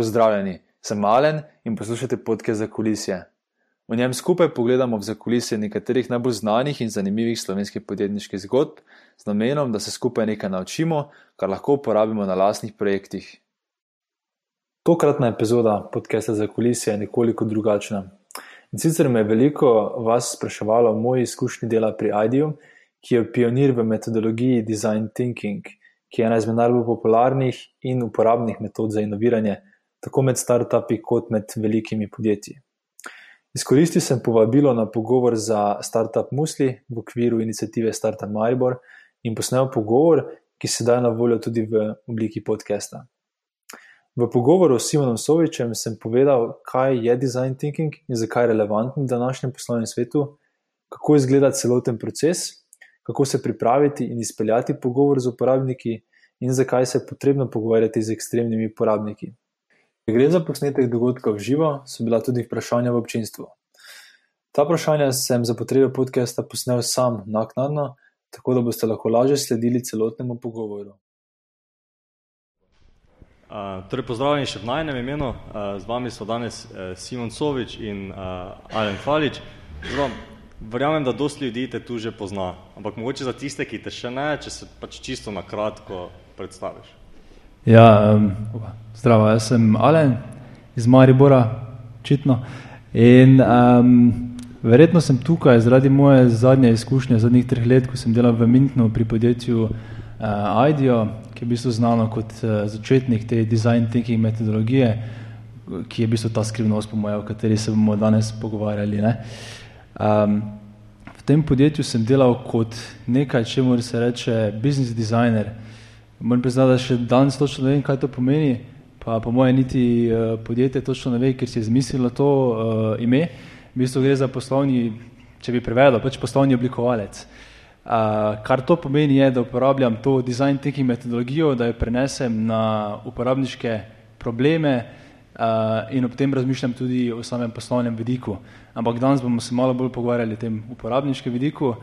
Pozdravljeni, sem Alen in poslušate podke za kulisje. V njem skupaj pogledamo v zakulisje nekaterih najbolj znanih in zanimivih slovenskih podjetniških zgodb, z namenom, da se skupaj nekaj naučimo, kar lahko uporabimo na lastnih projektih. Tokratna epizoda podcasta za kulisje je nekoliko drugačna. In sicer me je veliko vas spraševalo o moji izkušnji dela pri IDEO, ki je pionir v metodologiji design thinking, ki je ena izmed najbolj popularnih in uporabnih metod za inoviranje tako med startupi kot med velikimi podjetji. Izkoristil sem povabilo na pogovor za Startup Musli v okviru inicijative Startup Maribor in posnel pogovor, ki se daje na voljo tudi v obliki podcasta. V pogovoru s Simonom Sovičem sem povedal, kaj je design thinking in zakaj je relevanten v današnjem poslovnem svetu, kako izgleda celoten proces, kako se pripraviti in izpeljati pogovor z uporabniki in zakaj se je potrebno pogovarjati z ekstremnimi uporabniki. Ker gre za posnetek dogodka v živo, so bila tudi vprašanja v občinstvu. Ta vprašanja sem za potrebe podcasta posnel sam naknadno, tako da boste lahko lažje sledili celotnemu pogovoru. Uh, torej, pozdravljeni še v najnem imenu. Uh, z vami so danes uh, Simon Sovič in uh, Alen Falič. Zdaj, verjamem, da dosti ljudi te tu že pozna, ampak mogoče za tiste, ki te še ne, če se pač čisto na kratko predstaviš. Ja, um, zdravo, jaz sem Alen iz Maribora, očitno. In um, verjetno sem tukaj zaradi moje zadnje izkušnje, zadnjih treh let, ko sem delal v Mintnu pri podjetju uh, IDEO, ki je v bistvu znano kot uh, začetnik te design thinking metodologije, ki je v bistvu ta skrivnost, po mojem, o kateri se bomo danes pogovarjali. V tem podjetju sem delal kot nekaj, čemu se reče business designer. Moram priznati, da še danes točno ne vem, kaj to pomeni, pa po mojem niti uh, podjetje točno ne ve, ker si je zmislilo to uh, ime. V bistvu gre za poslovni, če bi prevedel, pač poslovni oblikovalec. Uh, kar to pomeni je, da uporabljam to design thinking metodologijo, da jo prenesem na uporabniške probleme uh, in ob tem razmišljam tudi o samem poslovnem vidiku. Ampak danes bomo se malo bolj pogovarjali o tem uporabniškem vidiku.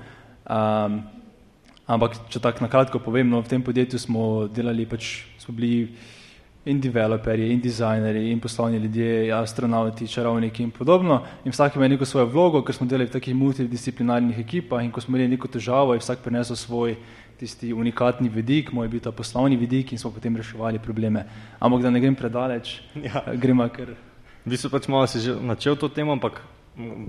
Um, Ampak, če tako na kratko povem, no, v tem podjetju smo delali, pač smo bili in developerji, in dizajnerji, in poslovni ljudje, astronauti, čarovniki in podobno. In vsak ima neko svojo vlogo, ker smo delali v takih multidisciplinarnih ekipah in ko smo imeli neko težavo, je vsak prinesel svoj tisti unikatni vidik, moj je bil ta poslovni vidik in smo potem reševali probleme. Ampak da ne grem predaleč, ja. gremo kar. V bistvu pač malo si že načel to temo, ampak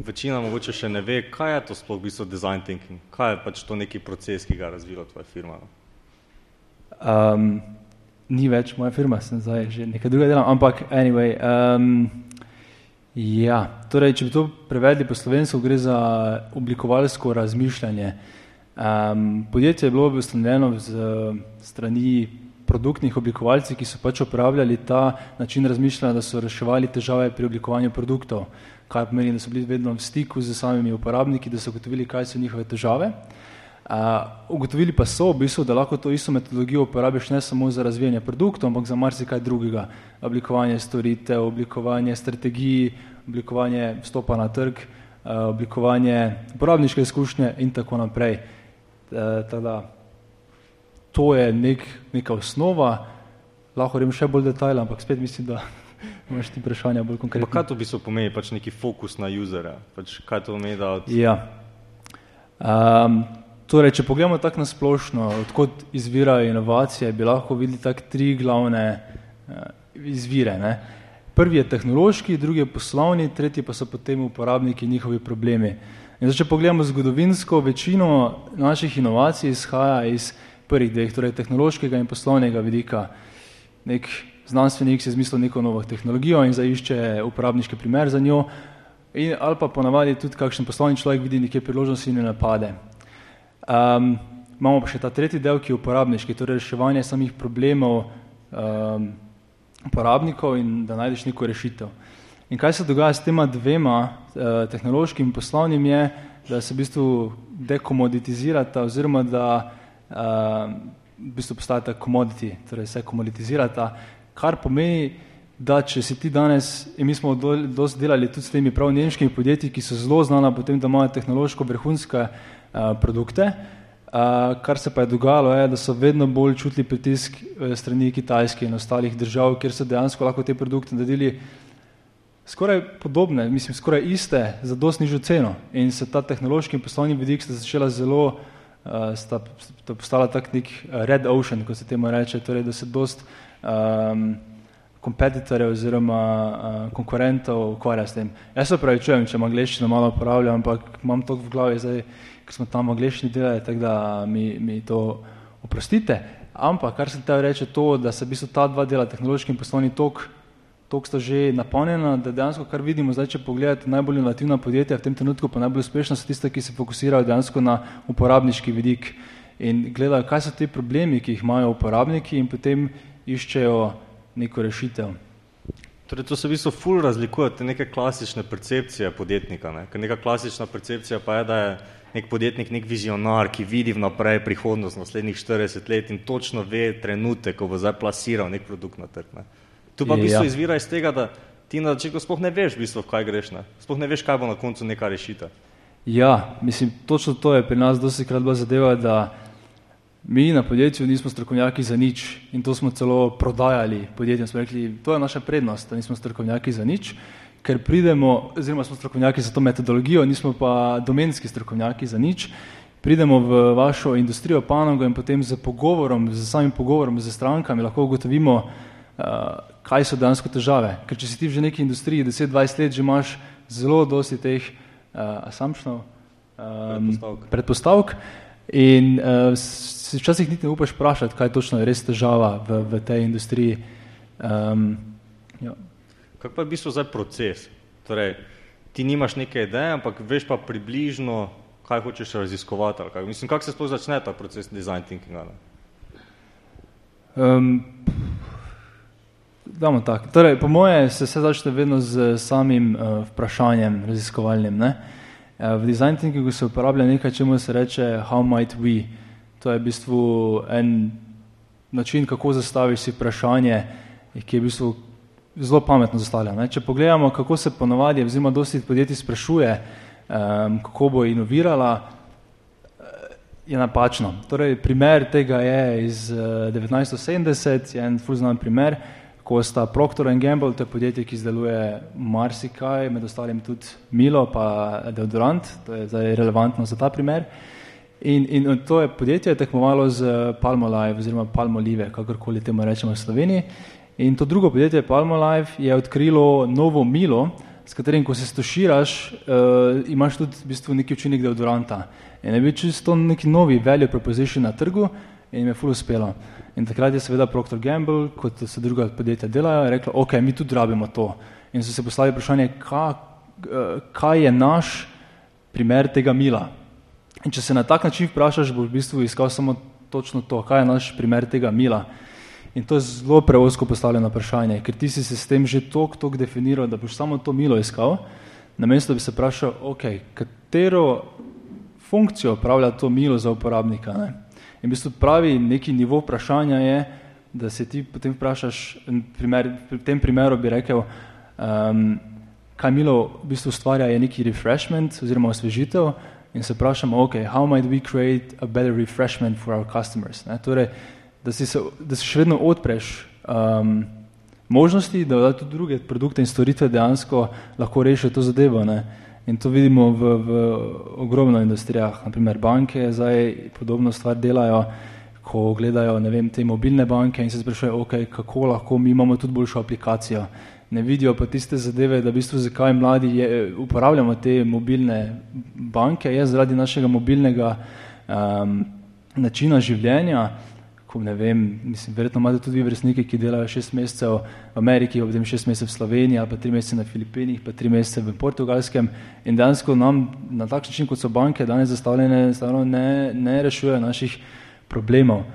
večina mogoče še ne ve, kaj je to sploh v bistvu design thinking, kaj je pač to neki proces, ki ga je razvila tvoja firma. Um, ni več moja firma, sem zdaj že nekaj druga delam, ampak anyway. Um, ja, torej, če bi to prevedli po slovensko, gre za oblikovalsko razmišljanje. Um, podjetje je bilo ustanovljeno z strani produktnih oblikovalcev, ki so pač uporabljali ta način razmišljanja, da so reševali težave pri oblikovanju produktov kar pomeni, da so bili vedno v stiku z samimi uporabniki, da so ugotovili, kaj so njihove težave. Uh, ugotovili pa so, v bistvu, da lahko to isto metodologijo uporabiš ne samo za razvijanje produktov, ampak za marsikaj drugega. Oblikovanje storitev, oblikovanje strategij, oblikovanje vstopa na trg, uh, oblikovanje uporabniške izkušnje in tako naprej. Uh, tada, to je nek, neka osnova, lahko grem še bolj detajl, ampak spet mislim, da imaš ti vprašanja bolj konkretno. Pa kaj to v bistvu pomeni, pač neki fokus na usera? Pač kaj to pomeni, da... Od... Ja. Um, torej, če pogledamo tako nasplošno, odkot izvirajo inovacije, bi lahko videli tako tri glavne uh, izvire. Ne? Prvi je tehnološki, drugi je poslovni, tretji pa so potem uporabniki in njihovi problemi. In zdaj, če pogledamo zgodovinsko, večino naših inovacij izhaja iz prvih dveh, torej tehnološkega in poslovnega vidika. Nek znanstvenik si izmislil neko novo tehnologijo in zaišče uporabniški primer za njo, in, ali pa ponavadi tudi kakšen poslovni človek vidi nekje priložnosti in ne napade. Um, imamo pa še ta tretji del, ki je uporabniški, torej reševanje samih problemov um, uporabnikov in da najdeš neko rešitev. In kaj se dogaja s tema dvema uh, tehnološkim in poslovnim je, da se v bistvu dekomoditizirata oziroma da v bistvu postajata commodity, torej se komoditizirata kar pomeni, da če si ti danes, in mi smo dosti delali tudi s temi prav nemškimi podjetji, ki so zelo znana potem, da imajo tehnološko vrhunske uh, produkte, Uh, kar se pa je dogajalo, je, da so vedno bolj čutili pritisk uh, strani Kitajske in ostalih držav, kjer so dejansko lahko te produkte naredili skoraj podobne, mislim, skoraj iste, za dosti nižjo ceno. In se ta tehnološki in poslovni vidik sta začela zelo, sta, sta postala tak nek red ocean, kot se temu reče, torej da se dost um, kompetitorjev oziroma uh, konkurentov ukvarja s tem. Jaz se pravi čujem, če angliščino malo uporabljam, ampak imam to v glavi zdaj, ker smo tam angliščini delali, tako da mi, mi to oprostite. Ampak, kar se tebi reče, to, da se v bistvu ta dva dela, tehnološki in poslovni tok, tok sta že napolnjena, da dejansko, kar vidimo zdaj, če pogledate najbolj inovativna podjetja, v tem trenutku pa najbolj uspešna so tiste, ki se fokusirajo dejansko na uporabniški vidik in gledajo, kaj so ti problemi, ki jih imajo uporabniki in potem iščejo neko rešitev. Torej, to se v bistvu ful razlikuje od neke klasične percepcije podjetnika. Ne? Ker neka klasična percepcija pa je, da je nek podjetnik nek vizionar, ki vidi vnaprej prihodnost naslednjih 40 let in točno ve trenutek, ko bo zdaj plasiral nek produkt na trg. Ne? Tu pa v bistvu ja. izvira iz tega, da ti na začetku sploh ne veš, v bistvu, kaj greš, ne? sploh ne veš, kaj bo na koncu neka rešitev. Ja, mislim, točno to je pri nas dosti krat bila zadeva, da Mi na podjetju nismo strokovnjaki za nič in to smo celo prodajali podjetjem. Smo rekli, to je naša prednost, da nismo strokovnjaki za nič, ker pridemo, oziroma smo strokovnjaki za to metodologijo, nismo pa domenski strokovnjaki za nič. Pridemo v vašo industrijo, panogo in potem z pogovorom, z samim pogovorom z strankami lahko ugotovimo, uh, kaj so dejansko težave. Ker če si ti v neki industriji 10-20 let, že imaš zelo dosti teh uh, assumptionov, um, predpostavk. predpostavk in uh, se včasih niti ne upaš vprašati, kaj točno je res težava v, v tej industriji. Um, ja. Kaj pa je v bistvu zdaj proces? Torej, ti nimaš neke ideje, ampak veš pa približno, kaj hočeš raziskovati. Kaj. Mislim, kako se sploh začne ta proces design thinkinga? Um, damo tako. Torej, po moje se vse začne vedno z samim uh, vprašanjem raziskovalnim. Ne? Uh, v design thinkingu se uporablja nekaj, čemu se reče how might we. To je v bistvu en način, kako zastaviš si vprašanje, ki je v bistvu zelo pametno zastavljeno. Če pogledamo, kako se ponovadi, oziroma dosti podjetij sprašuje, um, kako bo inovirala, eh, je napačno. Torej, primer tega je iz uh, eh, 1970, je en fulznan primer, ko sta Procter Gamble, to je podjetje, ki izdeluje marsikaj, med ostalim tudi Milo pa deodorant, to je zdaj relevantno za ta primer. In, in to je podjetje tekmovalo z Palmolive oziroma Palmolive, kakorkoli temu rečemo v Sloveniji. In to drugo podjetje Palmolive je odkrilo novo milo, s katerim, ko se stoširaš, uh, imaš tudi v bistvu neki učinek deodoranta. In je bil čisto neki novi value proposition na trgu in jim je ful uspelo. In takrat je seveda Procter Gamble, kot se druga podjetja delajo, rekla, ok, mi tudi rabimo to. In so se poslali vprašanje, uh, kaj je naš primer tega mila. In če se na tak način vprašaš, boš v bistvu iskal samo točno to, kaj je naš primer tega mila. In to je zelo preosko postavljeno vprašanje, ker ti si se s tem že tok, tok definiral, da boš samo to milo iskal, namesto da bi se vprašal, ok, katero funkcijo upravlja to milo za uporabnika. Ne? In v bistvu pravi neki nivo vprašanja je, da se ti potem vprašaš, primer, v tem primeru bi rekel, um, kaj milo v bistvu ustvarja je neki refreshment oziroma osvežitev, in se vprašamo, ok, how might we create a better refreshment for our customers? Ne? Torej, da si, se, da si še vedno odpreš um, možnosti, da, tudi druge produkte in storitve dejansko lahko rešijo to zadevo. Ne? In to vidimo v, v ogromno industrijah, naprimer banke zdaj podobno stvar delajo, ko gledajo vem, te mobilne banke in se sprašujejo, ok, kako lahko mi imamo tudi boljšo aplikacijo? Ne vidijo pa tiste zadeve, da v bistvu zakaj mladi je, uporabljamo te mobilne banke, je zaradi našega mobilnega um, načina življenja, ko ne vem, mislim, verjetno imate tudi vrstniki, ki delajo šest mesecev v Ameriki, potem šest mesecev v Sloveniji, pa tri mesece na Filipinih, pa tri mesece v Portugalskem in dejansko nam na tak način, kot so banke danes zastavljene, ne, ne rešujejo naših problemov.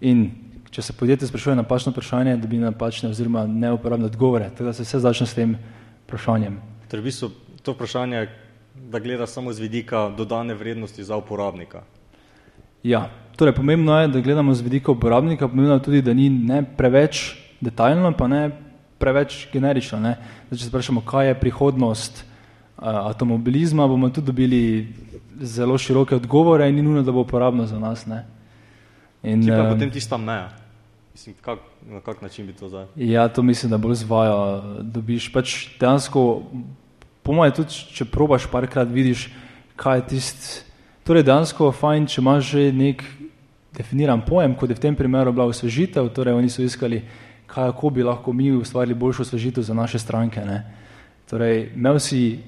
In če se podjetje sprašuje napačno vprašanje, dobi napačne oziroma neuporabne odgovore. Tako da se vse začne s tem vprašanjem. Torej, v bistvu to vprašanje, da gleda samo z vidika dodane vrednosti za uporabnika. Ja, torej pomembno je, da gledamo z vidika uporabnika, pomembno je tudi, da ni ne preveč detaljno, pa ne preveč generično. Ne? Zdaj, če se vprašamo, kaj je prihodnost avtomobilizma, bomo tudi dobili zelo široke odgovore in ni nujno, da bo uporabno za nas. Ne. In, pa potem tista meja? Mislim, kak, na kak način bi to zdaj? Ja, to mislim, da bolj zvajo. Dobiš pač dejansko, po mojem, tudi če probaš parkrat, vidiš, kaj je tisti. Torej, dejansko je fajn, če imaš že nek definiran pojem, kot je v tem primeru bila osvežitev, torej oni so iskali, kako bi lahko mi ustvarili boljšo osvežitev za naše stranke. Ne. Torej, imel si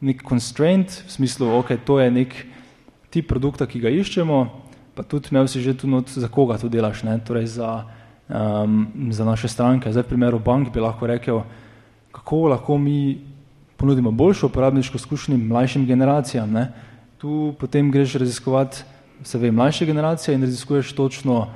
nek constraint, v smislu, ok, to je nek tip produkta, ki ga iščemo, pa tudi imel si že tu not, za koga to delaš, ne, torej za, um, za naše stranke. Zdaj v primeru bank bi lahko rekel, kako lahko mi ponudimo boljšo uporabniško izkušnjo mlajšim generacijam. Ne. Tu potem greš raziskovati se ve, mlajše generacije in raziskuješ točno,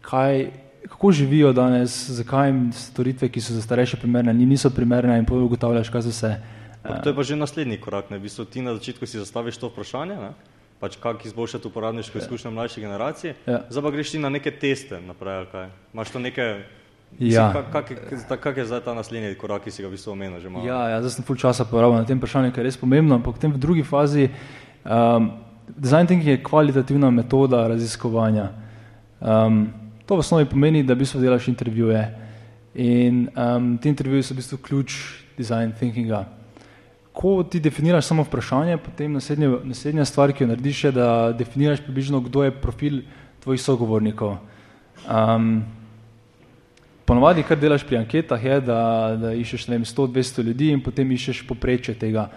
kaj, kako živijo danes, zakaj jim storitve, ki so za starejše primerne, niso primerne in potem ugotavljaš, kaj so se. Uh, to je pa že naslednji korak, ne? v bistvu ti na začetku si zastaviš to vprašanje, ne? pač kako izboljšati uporabniško ja. izkušnjo mlajše generacije, ja. zdaj pa greš ti na neke teste naprej, ali kaj? Imaš to neke Ja. Kak, kak, kak je zdaj ta naslednji korak, ki si ga v bistvu omenil? Ja, ja, zdaj sem full časa porabil na tem vprašanju, ker je res pomembno, ampak potem v drugi fazi um, design thinking je kvalitativna metoda raziskovanja. Um, to v osnovi pomeni, da v bistvu delaš intervjuje in um, ti intervjuji so v bistvu ključ design thinkinga. Ko ti definiraš samo vprašanje, potem naslednja, naslednja stvar, ki jo narediš, je, da definiraš približno, kdo je profil tvojih sogovornikov. Um, ponovadi, kar delaš pri anketah, je, da, da iščeš 100-200 ljudi in potem iščeš poprečje tega.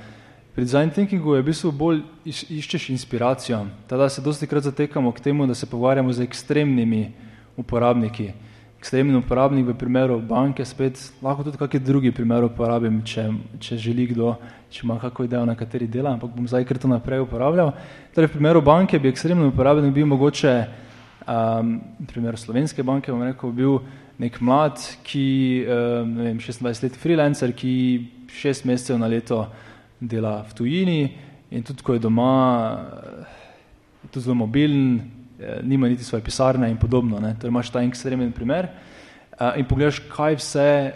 Pri design thinkingu je v bistvu bolj iš, iščeš inspiracijo. Tada se dosti krat zatekamo k temu, da se pogovarjamo z ekstremnimi uporabniki. Ekstremni uporabnik v primeru banke spet lahko tudi kakšen drugi primer uporabim, če, če želi kdo, če ima kakšno idejo, na kateri dela, ampak bom zdaj kar to naprej uporabljal. Torej v primeru banke bi ekstremni uporabnik bil mogoče, um, v primeru slovenske banke bom rekel, bil nek mlad, ki, um, ne vem, 26 let freelancer, ki šest mesecev na leto dela v tujini in tudi ko je doma, je tudi zelo mobilen, eh, nima niti svoje pisarne in podobno. Ne. Torej imaš ta ekstremen primer eh, in pogledaš, kaj vse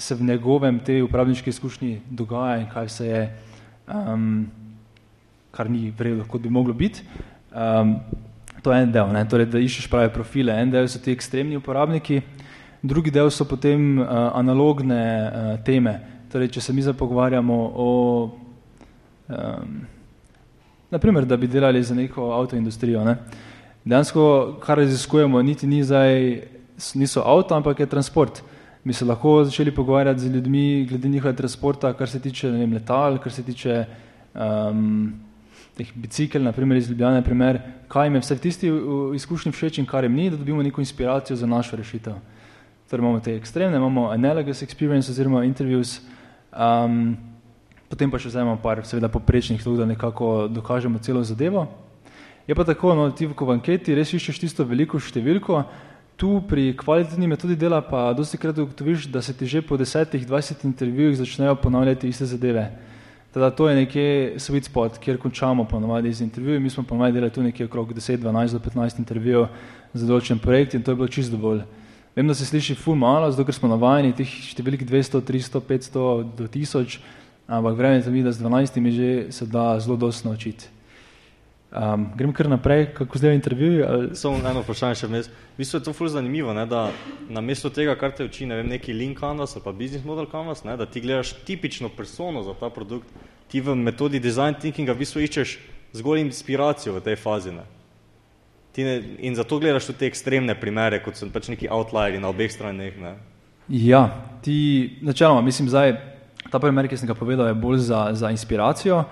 se v njegovem tej upravniški izkušnji dogaja in kaj vse je, um, kar ni vredno, kot bi moglo biti. Um, to je en del, ne. torej da iščeš prave profile. En del so ti ekstremni uporabniki, drugi del so potem uh, analogne uh, teme, Torej, če se mi zdaj pogovarjamo o, um, naprimer, da bi delali za neko avtoindustrijo, ne? dejansko, kar raziskujemo, niti ni zdaj, niso avto, ampak je transport. Mi se lahko začeli pogovarjati z ljudmi glede njihove transporta, kar se tiče vem, letal, kar se tiče um, teh bicikl, naprimer iz Ljubljane, primer, kaj jim je vse v tisti izkušnji všeč in kar jim ni, da dobimo neko inspiracijo za našo rešitev. Torej imamo te ekstremne, imamo analogous experience oziroma interviews, Um, potem pa še vzamemo par seveda poprečnih, da nekako dokažemo celo zadevo. Je pa tako, no, ti v anketi res iščeš tisto veliko številko, tu pri kvalitetni metodi dela pa dosti krat ugotoviš, da se ti že po desetih, dvajsetih intervjujih začnejo ponavljati iste zadeve. Teda to je nekje sweet spot, kjer končamo ponovadi z intervjuji, mi smo ponovadi delali tu nekje okrog 10, 12 do 15 intervjujev za določen projekt in to je bilo čisto dovolj. Vem, da se sliši ful malo, zato ker smo navajeni teh številk 200, 300, 500 do 1000, ampak verjamete mi, da z 12 že se da zelo dosti naučiti. Um, grem kar naprej, kako zdaj intervjuji? Ali... Samo eno vprašanje še vmes. V bistvu je to ful zanimivo, ne, da na mesto tega, kar te uči, ne vem, neki link canvas ali pa business model canvas, ne, da ti gledaš tipično persono za ta produkt, ti v metodi design thinkinga v bistvu iščeš zgolj inspiracijo v tej fazi. Ne. Ne, in zato gledaš tudi te ekstremne primere, kot so pač neki outlieri na obeh straneh. Ne? Ja, ti načeloma, mislim, zdaj, ta primer, ki sem ga povedal, je bolj za, za inspiracijo,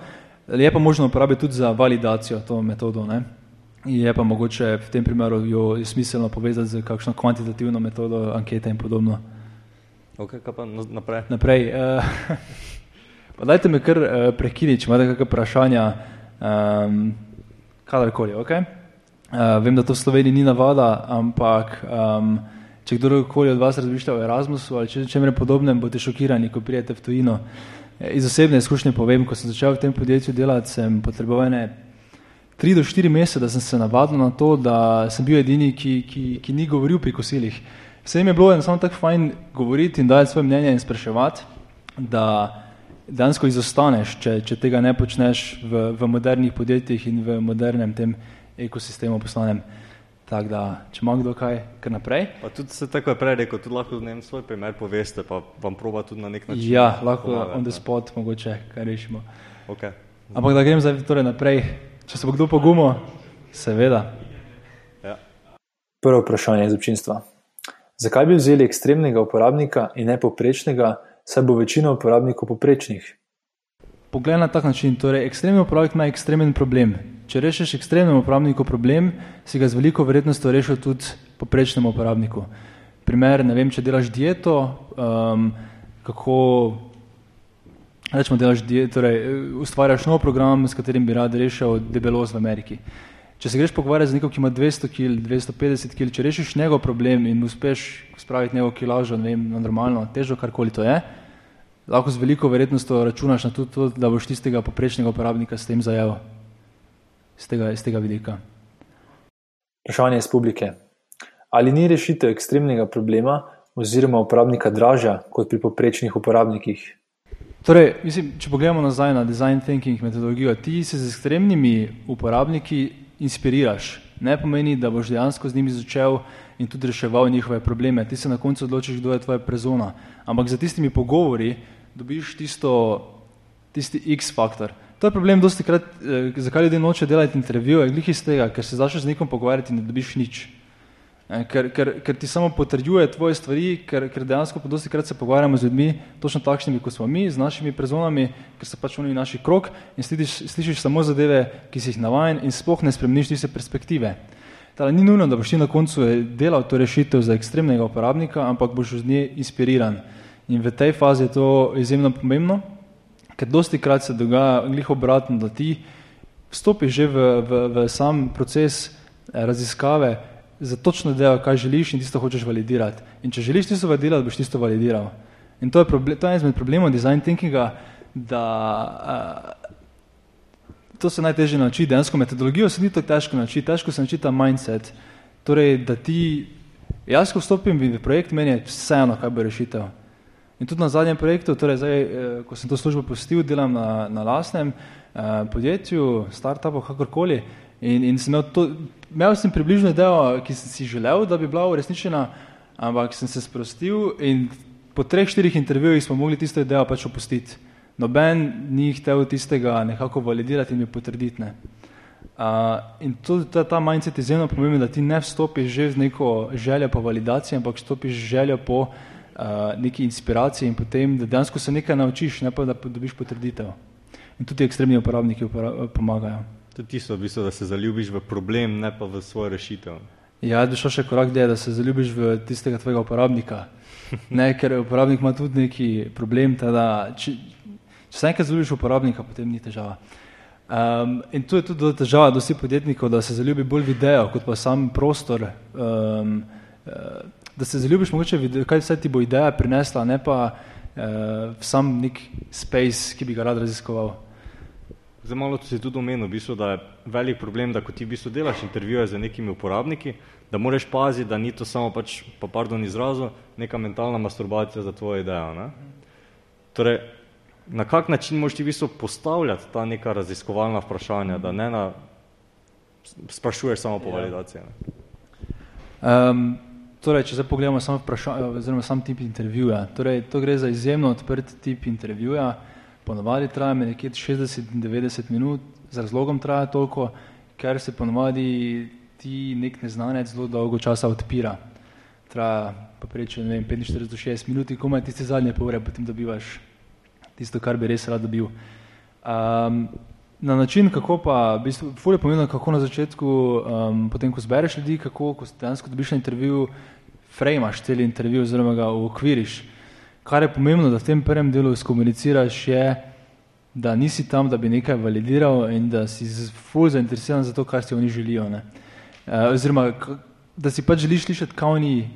je pa možno uporabiti tudi za validacijo to metodo. Ne? Je pa mogoče v tem primeru jo smiselno povezati z kakšno kvantitativno metodo ankete in podobno. Ok, kaj pa naprej? Naprej. Uh, pa dajte me kar uh, prekiniti, če imate kakšne vprašanja, um, kadarkoli, okej? Uh, vem, da to v Sloveniji ni navada, ampak um, če kdorkoli od vas razmišlja o Erasmusu ali če čem podobnem, boste šokirani, ko prijete v tujino. E, iz osebne izkušnje povem, ko sem začel v tem podjetju delati, sem potreboval ne tri do štiri mesece, da sem se navadil na to, da sem bil edini, ki, ki, ki ni govoril pri kosilih. Vse jim je bilo enostavno tako fajn govoriti in dajati svoje mnenje in spraševati, da dejansko izostaneš, če, če tega ne počneš v, v modernih podjetjih in v modernem tem ekosistemu poslanem. Tako da, če ima kdo kaj, kar naprej. Pa tudi se tako je prej rekel, tudi lahko vem, svoj primer poveste, pa vam proba tudi na nek način. Ja, lahko pomagati, on the spot, ne. mogoče, kaj rešimo. Okay. Ampak da grem zdaj torej naprej, če se bo kdo pogumo, seveda. Ja. Prvo vprašanje iz občinstva. Zakaj bi vzeli ekstremnega uporabnika in ne poprečnega, saj bo večina uporabnikov poprečnih? Poglej na tak način, torej ekstremni uporabnik ima ekstremen problem, Če rešiš ekstremnemu uporabniku problem, si ga z veliko verjetnostjo rešil tudi poprečnemu uporabniku. Primer, ne vem, če delaš dieto, um, kako rečemo, delaš dieto, torej ustvarjaš nov program, s katerim bi rad rešil debelost v Ameriki. Če se greš pogovarjati z nekom, ki ima 200 kg, 250 kg, če rešiš njegov problem in uspeš spraviti njegovo kilažo, ne vem, na normalno težo, karkoli to je, lahko z veliko verjetnostjo računaš na to, da boš tistega poprečnega uporabnika s tem zajel z tega, z tega vidika. Vprašanje iz publike. Ali ni rešitev ekstremnega problema oziroma uporabnika dražja kot pri poprečnih uporabnikih? Torej, mislim, če pogledamo nazaj na design thinking metodologijo, ti se z ekstremnimi uporabniki inspiriraš. Ne pomeni, da boš dejansko z njimi začel in tudi reševal njihove probleme. Ti se na koncu odločiš, kdo je tvoja prezona. Ampak za tistimi pogovori dobiš tisto, tisti X faktor. To je problem, dosti krat, eh, zakaj ljudje noče delati intervjuje, glih iz tega, ker se začneš z nekom pogovarjati in ne dobiš nič. Ker, ker, ker ti samo potrjuje tvoje stvari, ker, ker dejansko dosti krat se pogovarjamo z ljudmi, točno takšnimi, kot smo mi, z našimi prezonami, ker so pač oni naši krok in slišiš, slišiš samo zadeve, ki si jih navajen in sploh ne spremeniš tiste perspektive. Tale, ni nujno, da boš ti na koncu eh, delal to rešitev za ekstremnega uporabnika, ampak boš z nje inspiriran. In v tej fazi je to izjemno pomembno, ker dosti krat se dogaja glih obratno, da ti vstopiš že v, v, v sam proces eh, raziskave za točno delo, kaj želiš in tisto hočeš validirati. In če želiš tisto validirati, boš tisto validiral. In to je, problem, to je en izmed problemov design thinkinga, da uh, to se najtežje nauči, dejansko metodologijo se ni tako težko naučiti, težko se nauči ta mindset. Torej, da ti, jaz ko vstopim v projekt, meni je vseeno, kaj bo rešitev. In tudi na zadnjem projektu, torej zdaj, eh, ko sem to službo postil, delam na, na lastnem eh, podjetju, startupu, kakorkoli. In, in sem imel, to, imel sem približno idejo, ki sem si želel, da bi bila uresničena, ampak sem se sprostil in po treh, štirih intervjujih smo mogli tisto idejo pač opustiti. Noben ni hotel tistega nekako validirati in mi potrditi. Ne. Uh, in to, ta, ta mindset je izjemno pomemben, da ti ne vstopiš že z neko željo po validaciji, ampak vstopiš z željo po uh, neki inspiraciji in potem, da dejansko se nekaj naučiš, ne pa da dobiš potrditev. In tudi ekstremni uporabniki pomagajo. To je tisto, v bistvu, da se zaljubiš v problem, ne pa v svojo rešitev. Ja, da šel še korak dlje, da se zaljubiš v tistega tvojega uporabnika. Ne, ker uporabnik ima tudi neki problem, tada, če, če se enkrat zaljubiš v uporabnika, potem ni težava. Um, in tu je tudi težava dosti podjetnikov, da se zaljubi bolj video, kot pa sam prostor. Um, uh, da se zaljubiš, mogoče, kaj vse ti bo ideja prinesla, ne pa uh, sam nek space, ki bi ga rad raziskoval. Zdaj malo to si tudi omenil, v bistvu, da je velik problem, da ko ti v bistvu delaš intervjuje z nekimi uporabniki, da moraš paziti, da ni to samo pač, pa pardon izrazu, neka mentalna masturbacija za tvojo idejo. Ne? Torej, na kak način moraš ti v bistvu postavljati ta neka raziskovalna vprašanja, da ne na, sprašuješ samo po ja. validaciji? Um, Torej, če se pogledamo samo vprašanje, oziroma sam tip intervjuja, torej, to gre za izjemno odprt tip intervjuja, ponovadi traja med nekje 60 in 90 minut, z razlogom traja toliko, ker se ponovadi ti nek neznanec zelo dolgo časa odpira. Traja pa preče, ne vem, 45 do 60 minut in komaj tiste zadnje pol ure potem dobivaš tisto, kar bi res rad dobil. Um, Na način, kako pa, v bistvu, fulje pomembno, kako na začetku, um, potem ko zbereš ljudi, kako, ko dejansko dobiš na intervju, frejmaš cel intervju oziroma ga uokviriš. Kar je pomembno, da v tem prvem delu skomuniciraš, je, da nisi tam, da bi nekaj validiral in da si fulj zainteresiran za to, kar si oni želijo. Ne. Uh, oziroma, da si pač želiš slišati, kaj, oni,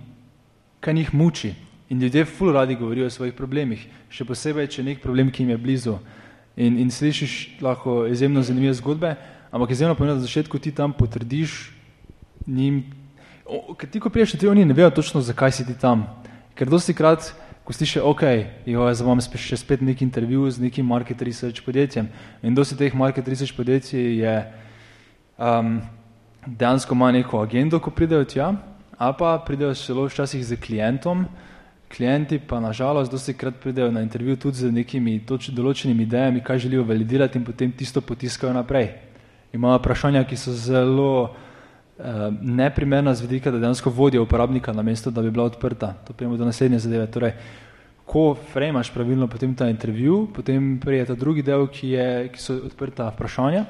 kaj njih muči. In ljudje fulj radi govorijo o svojih problemih, še posebej, če je nek problem, ki jim je blizu in, in slišiš lahko izjemno zanimive zgodbe, ampak izjemno pomeni, da na začetku ti tam potrdiš njim, ker ti ko priješ, ti oni ne vejo točno, zakaj si ti tam. Ker dosti krat ko slišiš, ok, jo, jaz vam še spet neki intervju z nekim market research podjetjem. In dosti teh market research podjetij je um, dejansko ima neko agendo, ko pridejo tja, ali pa pridejo celo včasih z klientom, klienti pa nažalost dosti krat pridejo na intervju tudi z nekimi toč, določenimi idejami, kaj želijo validirati in potem tisto potiskajo naprej. Imajo vprašanja, ki so zelo uh, neprimerna z vidika, da dejansko vodijo uporabnika na mesto, da bi bila odprta. To prijemo do naslednje zadeve. Torej, ko fremaš pravilno potem ta intervju, potem prije ta drugi del, ki, je, ki so odprta vprašanja.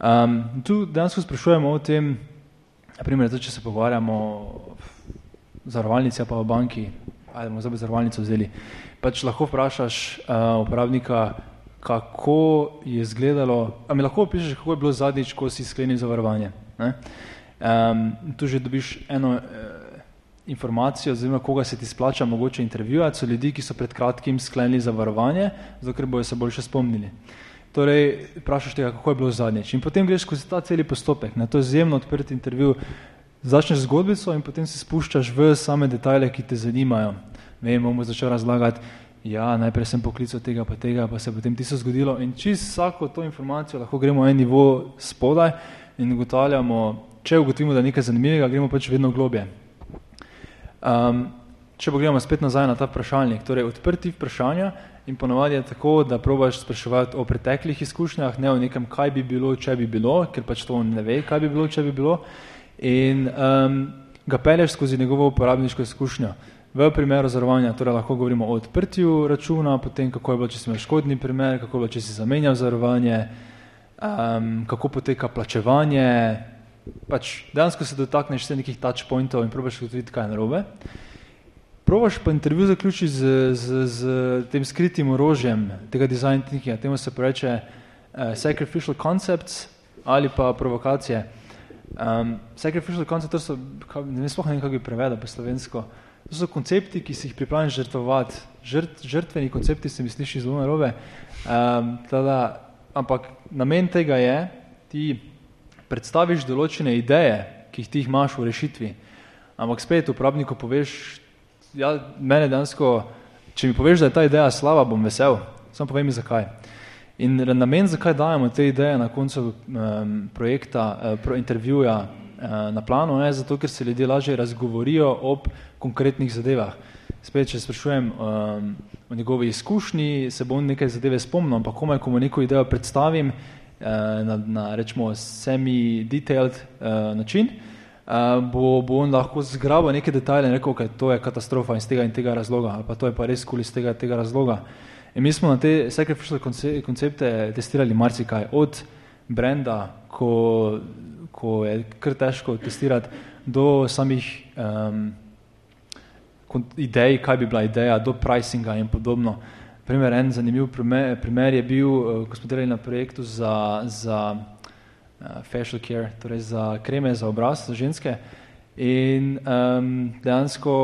Um, tu dejansko sprašujemo o tem, naprimer, to, če se pogovarjamo o zarovalnici pa o banki, ali bomo zdaj zarovalnico vzeli, pač lahko vprašaš uh, uporabnika, kako je izgledalo, a mi lahko opišeš, kako je bilo zadnjič, ko si sklenil zavarovanje. Um, tu že dobiš eno uh, informacijo, oziroma koga se ti splača mogoče intervjuvati, so ljudi, ki so pred kratkim sklenili zavarovanje, zato ker bojo se boljše spomnili. Torej, vprašaš tega, kako je bilo zadnjič. In potem greš skozi ta celi postopek. Ne? To je izjemno odprt intervju. Začneš zgodbico in potem se spuščaš v same detajle, ki te zanimajo. Vem, bomo začel razlagati, ja, najprej sem poklical tega, pa tega, pa se potem tisto zgodilo. In čist vsako to informacijo lahko gremo en nivo spodaj in ugotavljamo, če ugotovimo, da je nekaj zanimivega, gremo pač vedno globje. Um, če pogledamo spet nazaj na ta vprašalnik, torej odprti vprašanja, In ponovadi je tako, da probaš spraševati o preteklih izkušnjah, ne o nekem, kaj bi bilo, če bi bilo, ker pač to ne ve, kaj bi bilo, če bi bilo. In um, ga pelješ skozi njegovo uporabniško izkušnjo. V primeru zarovanja torej lahko govorimo o odprtju računa, potem kako je bilo, če si imel škodni primer, kako je bilo, če si zamenjal zarovanje, um, kako poteka plačevanje. Pač dejansko se dotakneš vse nekih touch pointov in probaš ugotoviti, kaj je narobe. Probaš pa intervju zaključiti z, z, z tem skritim orožjem tega design thinkinga, temu se preče uh, sacrificial concepts ali pa provokacije. Um, sacrificial concepts, to so, ne vem sploh ne kako bi prevedel po slovensko, to so koncepti, ki si jih pripravljen žrtvovati. Žrt, žrtveni koncepti se mi sliši zelo narobe, um, tada, ampak namen tega je, ti predstaviš določene ideje, ki jih ti imaš v rešitvi, ampak spet uporabniku poveš ja, mene dansko, če mi poveš, da je ta ideja slaba, bom vesel, samo povej mi zakaj. In namen, zakaj dajemo te ideje na koncu um, projekta, uh, pro intervjuja uh, na planu, je zato, ker se ljudje lažje razgovorijo ob konkretnih zadevah. Spet, če sprašujem um, o njegovi izkušnji, se bom nekaj zadeve spomnil, ampak komaj, ko mu neko idejo predstavim uh, na, na rečemo semi-detailed uh, način, uh, bo, bo on lahko zgrabil neke detajle in rekel, da okay, to je katastrofa iz tega in tega razloga, ali pa to je pa res kul iz tega in tega razloga. In mi smo na te sacrificial koncepte testirali marsikaj, od brenda, ko, ko je kar težko testirati, do samih um, idej, kaj bi bila ideja, do pricinga in podobno. Primer, en zanimiv primer, primer je bil, uh, ko smo delali na projektu za, za uh, facial care, torej za kreme za obraz, za ženske. In um, dejansko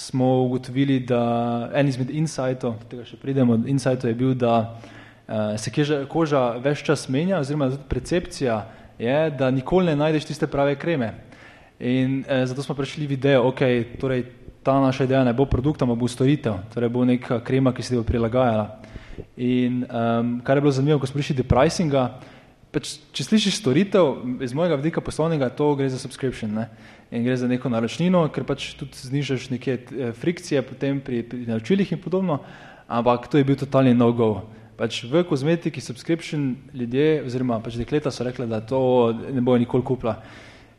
smo ugotovili, da en izmed insightov, tega še pridemo, insightov je bil, da uh, se keža, koža več čas menja, oziroma percepcija je, da nikoli ne najdeš tiste prave kreme. In uh, zato smo prišli v idejo, ok, torej ta naša ideja ne bo produkt, ampak bo storitev, torej bo neka krema, ki se bo prilagajala. In um, kar je bilo zanimivo, ko smo prišli do pricinga, Pač, če slišiš storitev, iz mojega vidika poslovnega, to gre za subscription ne? in gre za neko naročnino, ker pač tudi znižaš neke eh, frikcije potem pri, pri naročilih in podobno, ampak to je bil totalni no-go. Pač v kozmetiki subscription ljudje oziroma pač dekleta so rekli, da to ne bojo nikoli kupla.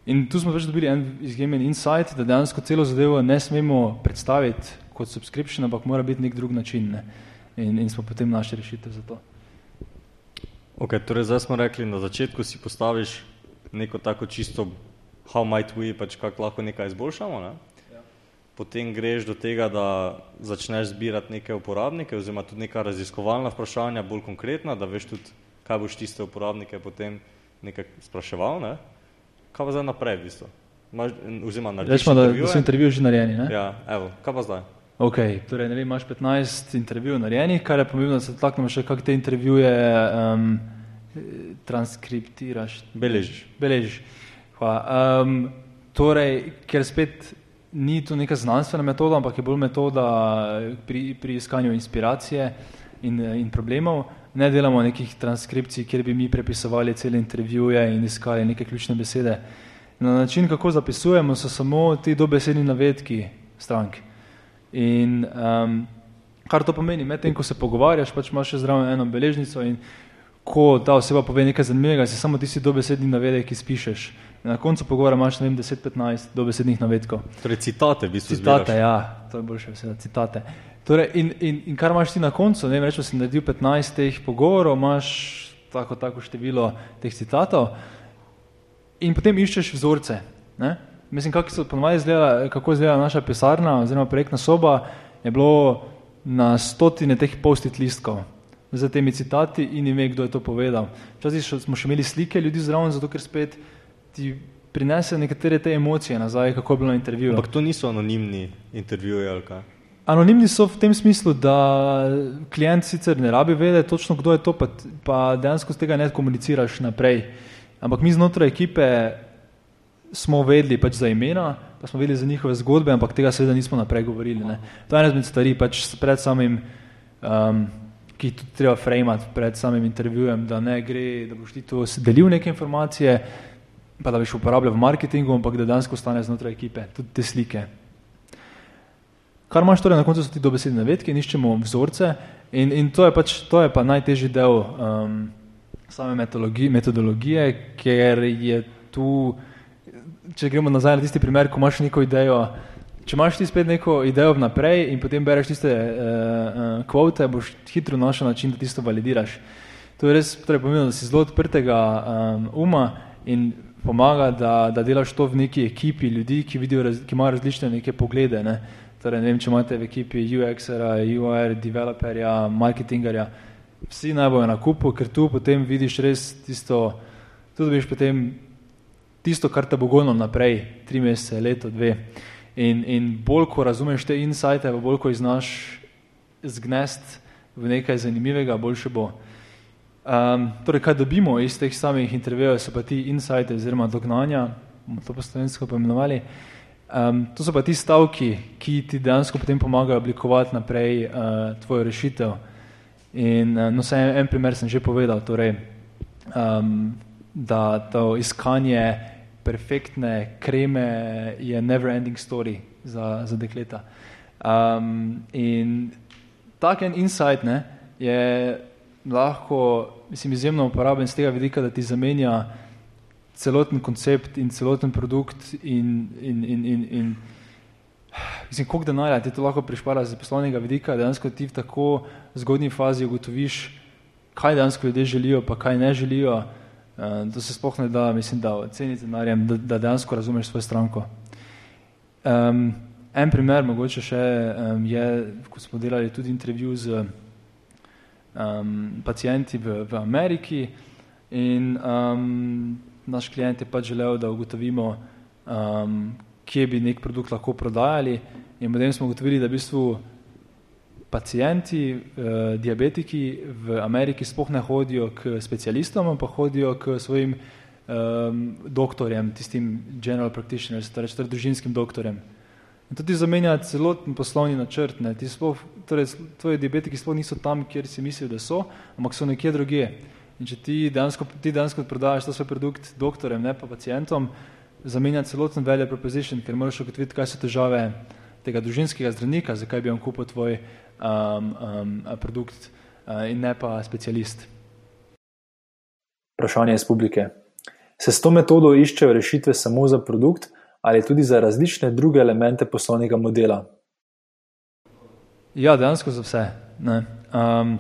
In tu smo pač dobili en izjemen insight, da dejansko celo zadevo ne smemo predstaviti kot subscription, ampak mora biti nek drug način. Ne? In, in smo potem našli rešitev za to. Okay, torej zdaj smo rekli, na začetku si postaviš neko tako čisto how might we, pač kako lahko nekaj izboljšamo. Ne? Ja. Potem greš do tega, da začneš zbirati neke uporabnike oziroma tudi neka raziskovalna vprašanja, bolj konkretna, da veš tudi, kaj boš tiste uporabnike potem nekaj spraševal. Ne? Kaj pa zdaj naprej v bistvu? Oziroma narediš Rečemo, da, da so intervjuji že narejeni. Ne? Ja, evo, kaj pa zdaj? Ok, torej vem, imaš 15 intervjujev narejenih, kar je pomembno, da se taknemo še, kako te intervjuje um, transkriptiraš. Beležiš. Beležiš. Hvala. Um, torej, ker spet ni to neka znanstvena metoda, ampak je bolj metoda pri, pri iskanju inspiracije in, in problemov. Ne delamo nekih transkripcij, kjer bi mi prepisovali cele intervjuje in iskali neke ključne besede. Na način, kako zapisujemo, so samo ti dobesedni navedki strank. In um, kar to pomeni, medtem ko se pogovarjaš, pač imaš še zraven eno beležnico in ko ta oseba pove nekaj zanimivega, si samo tisti dobesedni navedek, ki spišeš. Na koncu pogovora imaš, ne vem, 10-15 dobesednih navedkov. Torej citate, v bistvu. Citate, zbiraš. ja, to je boljše, vse, citate. Torej, in, in, in kar imaš ti na koncu, ne vem, rečeš, si naredil 15 teh pogovorov, imaš tako, tako število teh citatov in potem iščeš vzorce. Ne? Mislim, kako so ponovadi izgleda, kako izgleda naša pisarna oziroma projektna soba, je bilo na stotine teh post-it listkov za temi citati in ime, kdo je to povedal. Včasih smo še imeli slike ljudi zraven, zato ker spet ti prinese nekatere te emocije nazaj, kako je bilo na intervjuju. Ampak to niso anonimni intervjuji ali kaj? Anonimni so v tem smislu, da klient sicer ne rabi vedeti točno, kdo je to, pa, pa dejansko z tega ne komuniciraš naprej. Ampak mi znotraj ekipe smo vedeli pač za imena, pa smo vedeli za njihove zgodbe, ampak tega seveda nismo naprej govorili. Ne. To je ena izmed stvari, pač pred samim um, ki jih tudi treba frejmati pred samim intervjujem, da ne gre, da boš ti to delil neke informacije, pa da boš uporabljal v marketingu, ampak da dansko stane znotraj ekipe, tudi te slike. Kar imaš torej na koncu so ti dobesedne navedke, iščemo vzorce in, in to, je pač, to je pa najtežji del um, same metodologije, ker je tu, če gremo nazaj na tisti primer, ko imaš neko idejo, Če imaš ti spet neko idejo vnaprej in potem bereš tiste uh, uh, kvote, boš hitro našel način, da tisto validiraš. To je res torej pomembno, da si zelo odprtega um, uma in pomaga, da, da delaš to v neki ekipi ljudi, ki, vidijo, ki imajo različne neke poglede. Ne? Torej, ne vem, če imate v ekipi UX-era, UR, developerja, marketingerja, vsi naj bojo na kupu, ker tu potem vidiš res tisto, tu dobiš potem tisto, kar te bo gonilo naprej, tri mesece, leto, dve. In, in bolj, ko razumeš te insajte, bolj, ko jih znaš zgnest v nekaj zanimivega, boljše bo. Um, torej, kaj dobimo iz teh samih intervjujev, so pa ti insajte oziroma dognanja, bomo to po slovensko poimenovali. Um, to so pa ti stavki, ki ti dejansko potem pomagajo oblikovati naprej uh, tvojo rešitev. In uh, no, en, en primer sem že povedal, torej, um, da to iskanje perfektne kreme je never ending story za, za dekleta. Um, in tak en insight ne, je lahko, mislim, izjemno uporaben z tega vidika, da ti zamenja celoten koncept in celoten produkt in, in, in, in, in mislim, koliko denarja ti to lahko prišpara z poslovnega vidika, dejansko ti v tako zgodnji fazi ugotoviš, kaj dejansko ljudje želijo, pa kaj ne želijo, Uh, to se sploh ne da, mislim, da oceni denarjem, da, da dejansko razumeš svojo stranko. Um, en primer, mogoče še um, je, ko smo delali tudi intervju z um, pacijenti v, v Ameriki in um, naš klient je pač želel, da ugotovimo, um, kje bi nek produkt lahko prodajali in potem smo ugotovili, da v bistvu pacijenti, eh, diabetiki v Ameriki spoh ne hodijo k specialistom, ampak hodijo k svojim eh, doktorjem, tistim general practitioners, torej, družinskim doktorjem. In to ti zamenja celoten poslovni načrt. Ne. Ti spoh, torej, tvoji diabetiki sploh niso tam, kjer si mislijo, da so, ampak so nekje drugje. In če ti dejansko, ti dejansko prodajaš ta svoj produkt doktorjem, ne pa pacijentom, zamenja celoten value proposition, ker moraš ugotoviti, kaj so težave tega družinskega zdravnika, zakaj bi on kupil tvoj um, um, produkt uh, in ne pa specialist. Vprašanje iz publike. Se s to metodo iščejo rešitve samo za produkt ali tudi za različne druge elemente poslovnega modela? Ja, dejansko za vse. Um,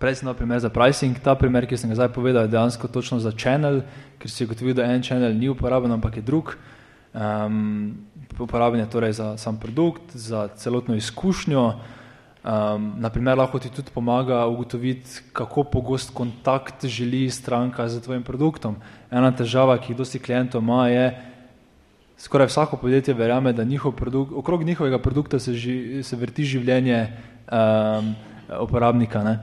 prej sem dal primer za pricing, ta primer, ki sem ga zdaj povedal, je dejansko točno za channel, ker si ugotovil, da en channel ni uporaben, ampak je drug. Um, uporaben je torej za sam produkt, za celotno izkušnjo. Um, naprimer, lahko ti tudi pomaga ugotoviti, kako pogost kontakt želi stranka z tvojim produktom. Ena težava, ki jih dosti klientov ima, je, skoraj vsako podjetje verjame, da njihov produkt, okrog njihovega produkta se, ži, se vrti življenje um, uporabnika. Ne?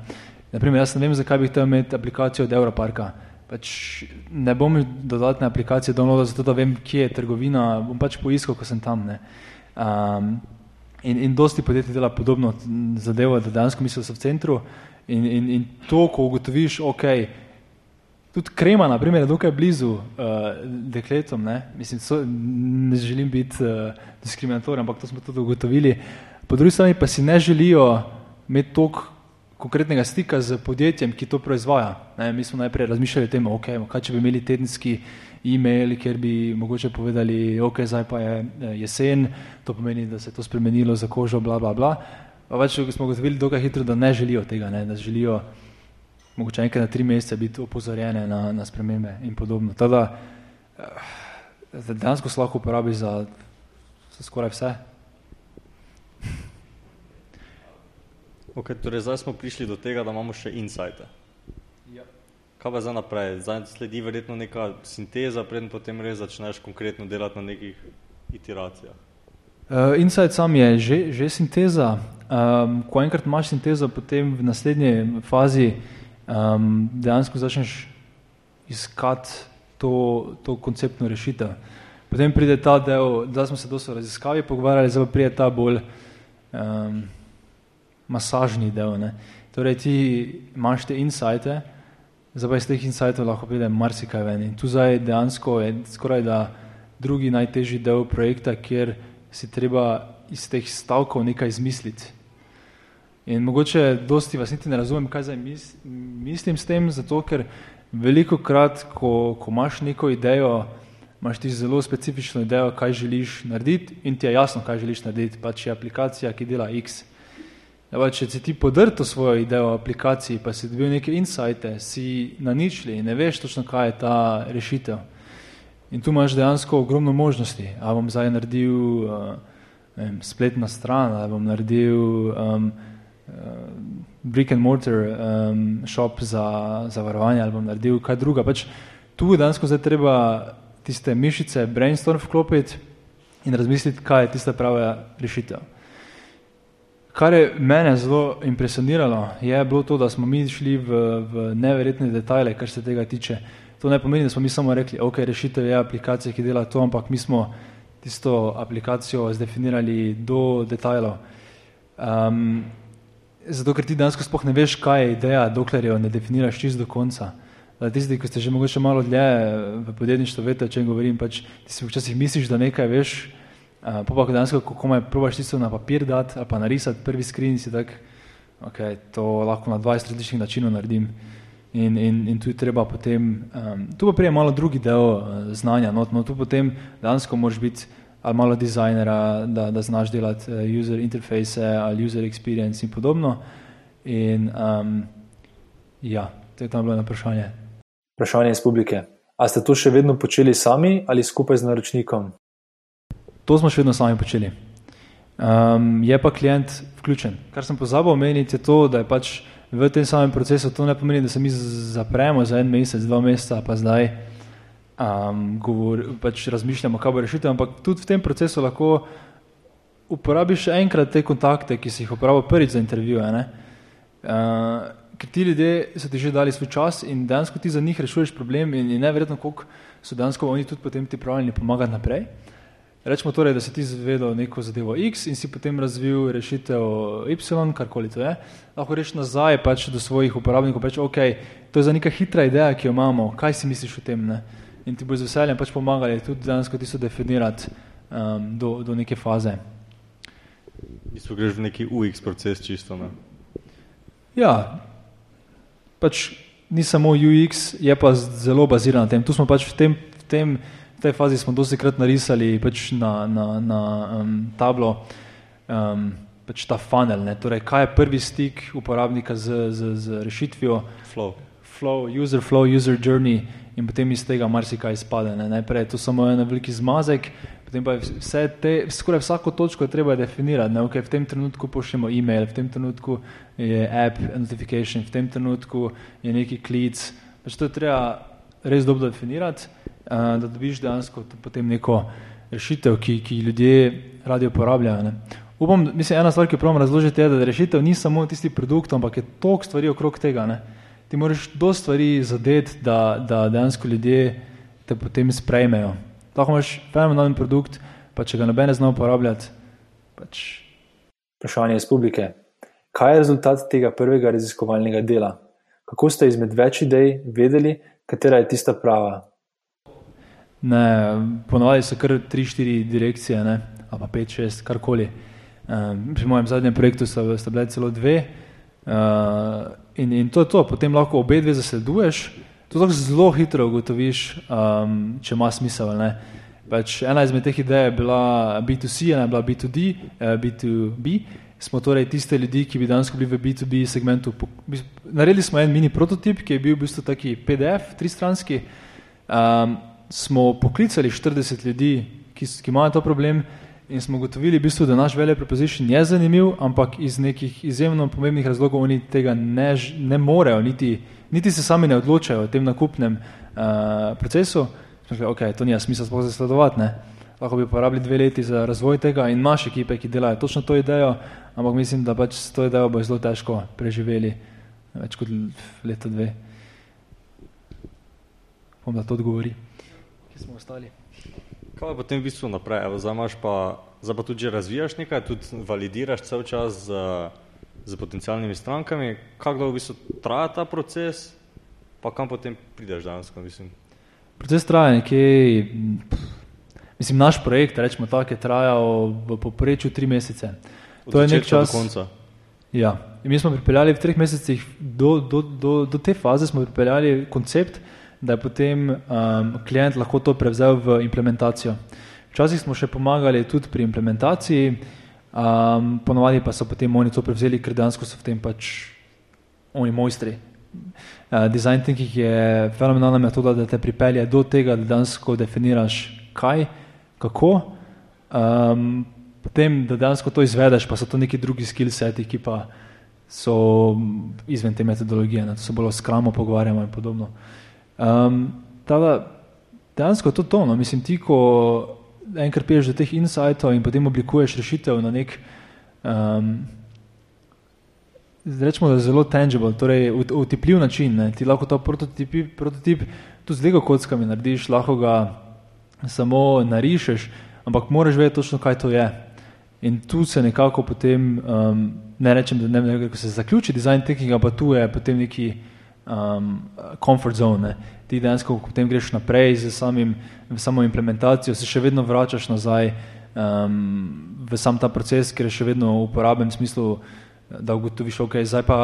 Naprimer, jaz ne vem, zakaj bi hotel imeti aplikacijo od Europarka. Pač ne bom dodatne aplikacije downloadal, zato da vem, kje je trgovina, bom pač poiskal, ko sem tam. Um, in, in dosti podjetij dela podobno zadevo, da dejansko mislijo, da so v centru. In, in, in to, ko ugotoviš, ok, tudi krema, na primer, je dokaj blizu uh, dekletom, ne, Mislim, so, ne želim biti uh, diskriminatoren, ampak to smo tudi ugotovili. Po drugi strani pa si ne želijo imeti toliko konkretnega stika z podjetjem, ki to proizvaja. Ne, mi smo najprej razmišljali o tem, ok, kaj če bi imeli tedenski e-mail, kjer bi mogoče povedali, ok, zdaj pa je eh, jesen, to pomeni, da se je to spremenilo za kožo, bla, bla, bla. Pa več smo ugotovili dokaj hitro, da ne želijo tega, ne, da želijo mogoče enkrat na tri mesece biti opozorjene na, na spremembe in podobno. Tada, eh, dejansko lahko uporabi za, za skoraj vse. Okay, torej zdaj smo prišli do tega, da imamo še insighte. Ja. Kaj pa zdaj naprej? Zdaj sledi verjetno neka sinteza, preden potem res začneš konkretno delati na nekih iteracijah. Uh, insight sam je že, že sinteza. Um, ko enkrat imaš sintezo, potem v naslednji fazi um, dejansko začneš iskati to, to konceptno rešitev. Potem pride ta del, da smo se dosto raziskavi pogovarjali, zdaj pa pride ta bolj um, masažni del. Ne. Torej, ti imaš te insajte, zdaj pa iz teh insajtov lahko pride marsikaj ven. In tu zdaj dejansko je skoraj da drugi najtežji del projekta, kjer si treba iz teh stavkov nekaj izmisliti. In mogoče dosti vas niti ne razumem, kaj zdaj mis, mislim s tem, zato ker veliko krat, ko, ko imaš neko idejo, imaš ti zelo specifično idejo, kaj želiš narediti in ti je jasno, kaj želiš narediti, pač je aplikacija, ki dela X. Ja, če si ti podrto svojo idejo o aplikaciji, pa si dobil neke insajte, si na ničli in ne veš točno, kaj je ta rešitev. In tu imaš dejansko ogromno možnosti. A bom zdaj naredil uh, vem, spletna stran, ali bom naredil um, uh, brick and mortar um, shop za, za varovanje ali bom naredil kaj druga. Pač tu danes zdaj treba tiste mišice brainstorm vklopiti in razmisliti, kaj je tista prava rešitev. Kar je mene zelo impresioniralo, je bilo to, da smo mi šli v, v neverjetne detajle, kar se tega tiče. To ne pomeni, da smo mi samo rekli, ok, rešitev je aplikacija, ki dela to, ampak mi smo tisto aplikacijo zdefinirali do detajlov. Um, zato ker ti dejansko sploh ne veš, kaj je ideja, dokler jo ne definiraš čist do konca. Tisti, ki ste že mogoče malo dlje v podjetništvu, veste, o čem govorim, pač ti si včasih misliš, da nekaj veš, uh, pa pa dejansko, ko komaj probaš tisto na papir dati ali pa narisati prvi screen, si tak, ok, to lahko na 20 različnih načinov naredim. In, in, in tu je treba potem, um, tu pa prije malo drugi del uh, znanja, no, no tu potem dejansko moraš biti ali malo dizajnera, da, da znaš delati uh, user interface ali user experience in podobno. In um, ja, to je tam bilo na vprašanje. Vprašanje iz publike. A ste to še vedno počeli sami ali skupaj z naročnikom? To smo še vedno sami počeli. Um, je pa klient vključen. Kar sem pozabil omeniti, je to, da je pač v tem samem procesu to ne pomeni, da se mi zapremo za en mesec, dva meseca, pa zdaj um, govor, pač razmišljamo, kaj bo rešitev, ampak tudi v tem procesu lahko uporabiš enkrat te kontakte, ki si jih uporabil prvič za intervjuje. Uh, ker ti ljudje so ti že dali svoj čas in dejansko ti za njih rešuješ problem in, in neverjetno, koliko so dejansko oni tudi potem ti pravilni pomagati naprej. Rečemo torej, da si ti zvedel neko zadevo X in si potem razvil rešitev Y, karkoli to je. Lahko reči nazaj pač do svojih uporabnikov, pač ok, to je za neka hitra ideja, ki jo imamo, kaj si misliš o tem, ne? in ti bo z veseljem pač pomagali tudi dejansko ti so definirati um, do, do neke faze. Isto greš v neki UX proces čisto, ne? Ja, pač ni samo UX, je pa zelo baziran na tem. Tu smo pač v tem, v tem v tej fazi smo dosti krat narisali pač na, na, na um, tablo um, pač ta funnel, ne? torej kaj je prvi stik uporabnika z, z, z rešitvijo. Flow. Flow, user flow, user journey in potem iz tega marsikaj izpade. Ne? Najprej je to samo en veliki zmazek, potem pa vse te, skoraj vsako točko je treba definirati. Ne? Okay, v tem trenutku pošljemo e-mail, v tem trenutku je app notification, v tem trenutku je neki klic. Pač to je treba res dobro definirati, da dobiš dejansko potem neko rešitev, ki, ki ljudje radi uporabljajo. Ne? Upam, mislim, ena stvar, ki jo pravim razložiti, je, da rešitev ni samo tisti produkt, ampak je toliko stvari okrog tega. Ne? ti moraš do stvari zadeti, da, da dejansko ljudje te potem sprejmejo. Lahko imaš fenomenalen produkt, pa če ga noben ne zna uporabljati, Pač. Vprašanje iz publike. Kaj je rezultat tega prvega raziskovalnega dela? Kako ste izmed več idej vedeli, katera je tista prava? Ne, ponovadi so kar tri, štiri direkcije, ne, ali pa pet, šest, karkoli. Um, pri mojem zadnjem projektu sta, sta bile celo dve. Uh, in, in to je to, potem lahko obe dve zasleduješ. To lahko zelo hitro ugotoviš, um, če ima smisel. Pač ena izmed teh idej je bila B2C, ena je bila B2D, uh, B2B. Smo torej tiste ljudi, ki bi danes bili v B2B segmentu. Naredili smo en mini prototip, ki je bil v bistvu taki PDF, tristranski. Um, smo poklicali 40 ljudi, ki, ki imajo to problem in smo ugotovili, v bistvu, da naš value proposition je zanimiv, ampak iz nekih izjemno pomembnih razlogov oni tega ne, ne morejo, niti, niti se sami ne odločajo o tem nakupnem uh, procesu. Rekli, okay, to nima smisla sploh zasledovati, ne. lahko bi porabili dve leti za razvoj tega in imaš ekipe, ki delajo točno to idejo, ampak mislim, da pač s to idejo bo zelo težko preživeli več kot leto dve. Bom da to odgovori. Kje smo ostali? Kaj potem v bistvu naprej? Evo, zdaj, pa, zdaj pa tudi že razvijaš nekaj, tudi validiraš cel čas z, z potencijalnimi strankami. Kako dolgo v bistvu traja ta proces, pa kam potem prideš danes? Mislim? Proces traja nekje, mislim, naš projekt, rečemo tako, je trajal v poprečju tri mesece. Od to je nek čas. Do konca. Ja, in mi smo pripeljali v treh mesecih do, do, do, do te faze, smo pripeljali koncept, da je potem um, klient lahko to prevzel v implementacijo. Včasih smo še pomagali tudi pri implementaciji, um, ponovadi pa so potem oni to prevzeli, ker dejansko so v tem pač oni mojstri. Uh, design thinking je fenomenalna metoda, da te pripelje do tega, da dejansko definiraš kaj, kako, um, potem, da dejansko to izvedeš, pa so to neki drugi skill seti, ki pa so izven te metodologije, ne, to se bolj o skramu pogovarjamo in podobno. Um, tada, dejansko je to tono. Mislim, ti, ko enkrat piješ do teh insightov in potem oblikuješ rešitev na nek, um, rečemo, da je zelo tangible, torej utipljiv način. Ne? Ti lahko ta prototip, prototip tu z lego kockami narediš, lahko ga samo narišeš, ampak moraš vedeti točno, kaj to je. In tu se nekako potem, um, ne rečem, da ne vem, kako se zaključi design thinkinga, pa tu je potem neki um, comfort zone. Ne. Ti dejansko, ko potem greš naprej z samim, samo implementacijo, se še vedno vračaš nazaj um, v sam ta proces, ker je še vedno v smislu, da ugotoviš, ok, zdaj pa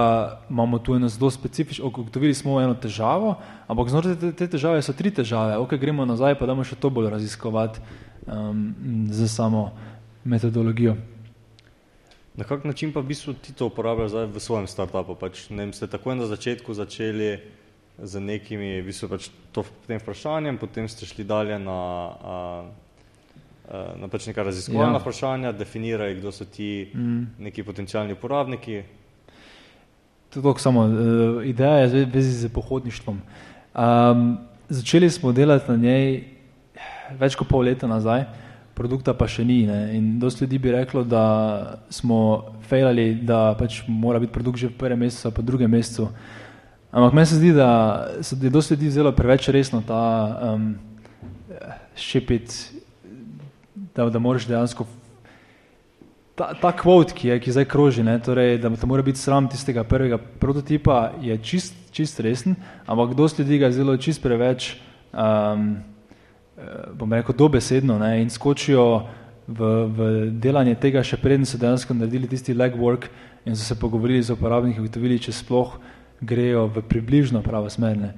imamo tu eno zelo specifično, ugotovili smo eno težavo, ampak znotraj te, te težave so tri težave, ok, gremo nazaj, pa damo še to bolj raziskovati um, z samo metodologijo. Na kak način pa v bistvu ti to uporabljaš zdaj v svojem startupu? Pač, ne vem, ste takoj na začetku začeli z nekimi, v bistvu pač to tem vprašanjem, potem ste šli dalje na, a, a, na pač neka raziskovalna ja. vprašanja, definirali, kdo so ti mm. neki potencijalni uporabniki. To je tako samo, uh, ideja je vezi z pohodništvom. Um, začeli smo delati na njej več kot pol leta nazaj, uh, produkta pa še ni. Ne? In dosti ljudi bi reklo, da smo fejlali, da pač mora biti produkt že v prvem mesecu, pa drugem mesecu. Ampak meni se zdi, da se je dosti ljudi zelo preveč resno ta um, šepit, da, da moraš dejansko ta, ta kvot, ki je, ki zdaj kroži, ne, torej, da te mora biti sram tistega prvega prototipa, je čist, čist resen, ampak dosti ljudi ga zelo čist preveč um, bom rekel, dobesedno ne, in skočijo v, v delanje tega, še preden so dejansko naredili tisti legwork in so se pogovorili z uporabniki, ugotovili, če sploh grejo v približno pravo smer. Ne.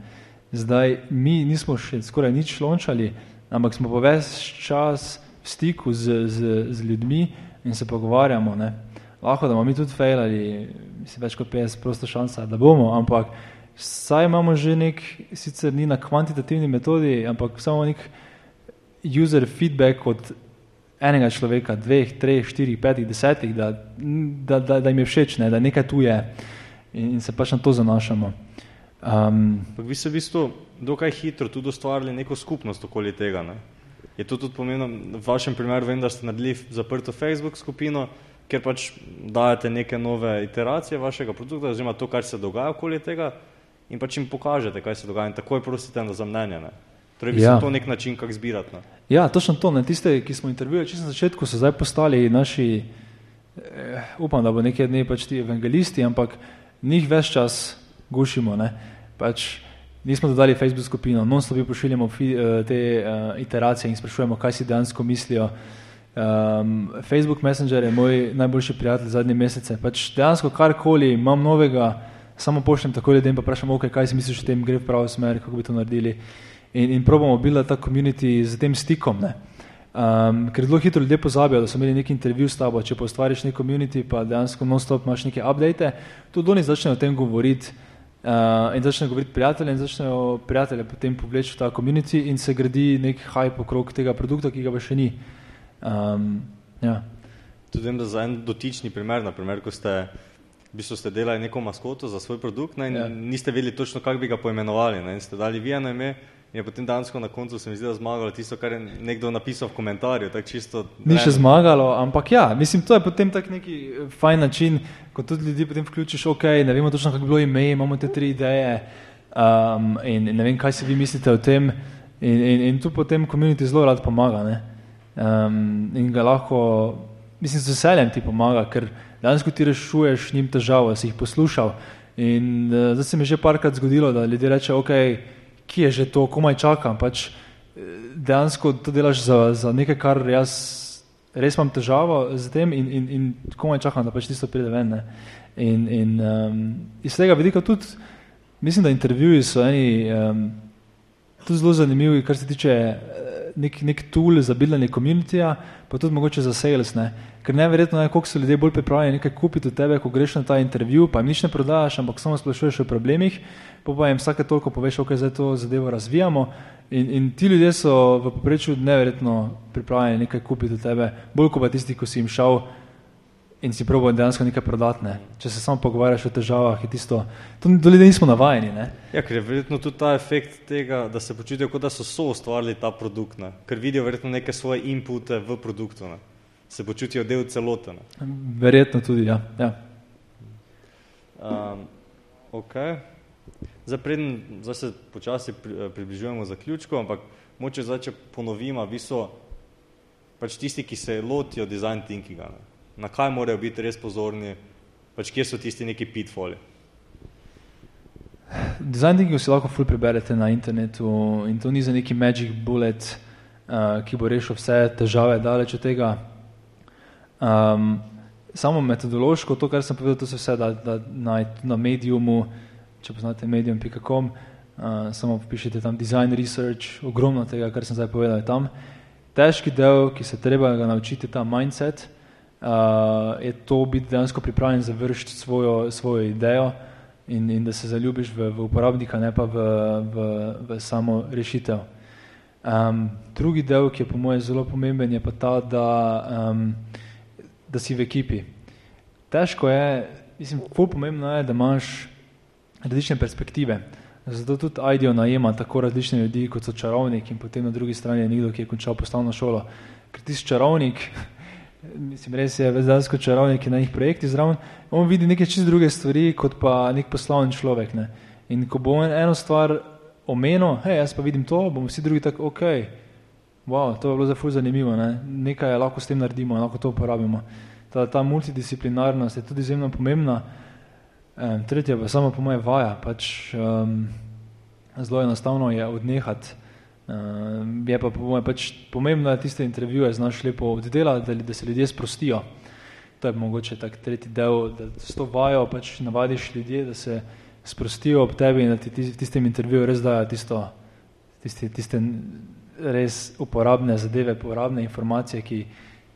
Zdaj, mi nismo še skoraj nič lončali, ampak smo pa ves čas v stiku z, z, z ljudmi in se pogovarjamo. Ne. Lahko, da bomo mi tudi fejlali, mislim, več kot 50 prosto šansa, da bomo, ampak saj imamo že nek, sicer ni na kvantitativni metodi, ampak samo nek user feedback od enega človeka, dveh, treh, štirih, petih, desetih, da, da, da, da jim je všeč, ne, da nekaj tu je in, in se pač na to zanašamo. Um, vi ste v bistvu dokaj hitro tudi ustvarili neko skupnost okoli tega. Ne? Je to tudi pomembno, v vašem primeru vem, da ste naredili zaprto Facebook skupino, ker pač dajete neke nove iteracije vašega produkta, oziroma to, kar se dogaja okoli tega in pač jim pokažete, kaj se dogaja in takoj prosite za mnenje. Ne? Torej, bi ja. to nek način, kako zbirati. Ne? Ja, točno to. Ne. Tiste, ki smo intervjuvali čisto na začetku, so zdaj postali naši eh, upam, da bo nekaj dni pač ti evangelisti, ampak njih več čas gušimo. Ne? Pač nismo dodali Facebook skupino, non slovi pošiljamo eh, te uh, iteracije in sprašujemo, kaj si dejansko mislijo. Um, Facebook Messenger je moj najboljši prijatelj zadnje mesece. Pač dejansko karkoli imam novega, samo pošljem tako ljudem, pa vprašam, okay, kaj si misliš o tem, gre v pravo smer, kako bi to naredili. In, in probamo bila ta community z tem stikom. Ne? Um, ker zelo hitro ljudje pozabijo, da so imeli neki intervju s tabo, če pa ustvariš neki community, pa dejansko non-stop imaš neke update, tudi oni začnejo o tem govoriti uh, in začnejo govoriti prijatelje in začnejo prijatelje potem povleči v ta community in se gradi nek hype okrog tega produkta, ki ga pa še ni. Um, ja. Tudi vem, da za en dotični primer, naprimer, ko ste v bistvu ste delali neko maskoto za svoj produkt ne, in ja. niste vedeli točno, kako bi ga poimenovali ne, in ste dali vi eno ime je potem dansko na koncu se mi zdi, da zmagalo tisto, kar je nekdo napisal v komentarju. Čisto, Ni še zmagalo, ampak ja, mislim, to je potem tak neki eh, fajn način, ko tudi ljudi potem vključiš, ok, ne vemo točno, kako bi bilo ime, imamo te tri ideje um, in, in ne vem, kaj si vi mislite o tem in, in, in tu potem community zelo rad pomaga ne. Um, in ga lahko, mislim, z veseljem ti pomaga, ker danes, ko ti rešuješ njim težavo, si jih poslušal. In uh, zdaj se mi je že parkrat zgodilo, da ljudje rečejo, ok, ki je že to, komaj čakam. Pač, eh, dejansko to delaš za, za nekaj, kar jaz res imam težavo z tem in, in, in komaj čakam, da pač tisto pride ven. In, in um, iz tega vidika tudi, mislim, da intervjuji so eni um, tudi zelo zanimivi, kar se tiče nek, nek tool za bildanje komunitija, pa tudi mogoče za sales, ne. ker neverjetno je, koliko so ljudje bolj pripravljeni nekaj kupiti od tebe, ko greš na ta intervju, pa jim nič ne prodajaš, ampak samo sprašuješ o problemih, pa pa jim vsake toliko poveš, ok, zdaj to zadevo razvijamo in, in ti ljudje so v poprečju neverjetno pripravljeni nekaj kupiti od tebe, bolj kot pa tisti, ko si jim šel in si probo dejansko nekaj prodatne. Če se samo pogovarjaš o težavah, je tisto, to do ljudi nismo navajeni. Ne? Ja, ker je verjetno tudi ta efekt tega, da se počutijo, kot da so so ustvarili ta produkt, ne? ker vidijo verjetno neke svoje inpute v produktu, ne? se počutijo del celote. Ne? Verjetno tudi, ja. ja. Um, ok. Zdaj, preden, zdaj se počasi pri, približujemo zaključku, ampak moče zdaj, če ponovimo, vi so pač tisti, ki se lotijo design thinkinga. Ne? Na kaj morajo biti res pozorni, pač kje so tisti neki pitfalli. Design thinking si lahko ful preberete na internetu in to ni za neki magic bullet, uh, ki bo rešil vse težave daleč od tega. Um, samo metodološko, to, kar sem povedal, to se vse da, da najti na mediumu, če poznate medium.com, uh, samo pišete tam design research, ogromno tega, kar sem zdaj povedal, je tam. Težki del, ki se treba ga naučiti, je ta mindset, uh, je to biti dejansko pripravljen završiti svojo, svojo idejo in, in da se zaljubiš v, v uporabnika, ne pa v, v, v samo rešitev. Um, drugi del, ki je po mojem zelo pomemben, je pa ta, da, um, da si v ekipi. Težko je, mislim, bolj pomembno je, da imaš različne perspektive. Zato tudi IDEO najema tako različne ljudi, kot so čarovnik in potem na drugi strani je nekdo, ki je končal poslovno šolo. Ker ti si čarovnik, mislim, res je vezansko čarovnik na njih projekti zraven, on vidi neke čist druge stvari, kot pa nek poslovni človek. Ne. In ko bo eno stvar omenil, hej, jaz pa vidim to, bomo vsi drugi tako, ok, wow, to je bilo za ful zanimivo, ne. nekaj lahko s tem naredimo, lahko to uporabimo. Ta, ta multidisciplinarnost je tudi izjemno pomembna. Um, tretje pa samo po moje vaja, pač um, zelo enostavno je odnehati Uh, je pa pač pomembno, da tiste intervjuje znaš lepo oddelati, da, da se ljudje sprostijo. To je mogoče tak tretji del, da s to vajo pač navadiš ljudje, da se sprostijo ob tebi in da ti tistem intervjuju res dajo tisto, tiste, tiste res uporabne zadeve, uporabne informacije, ki,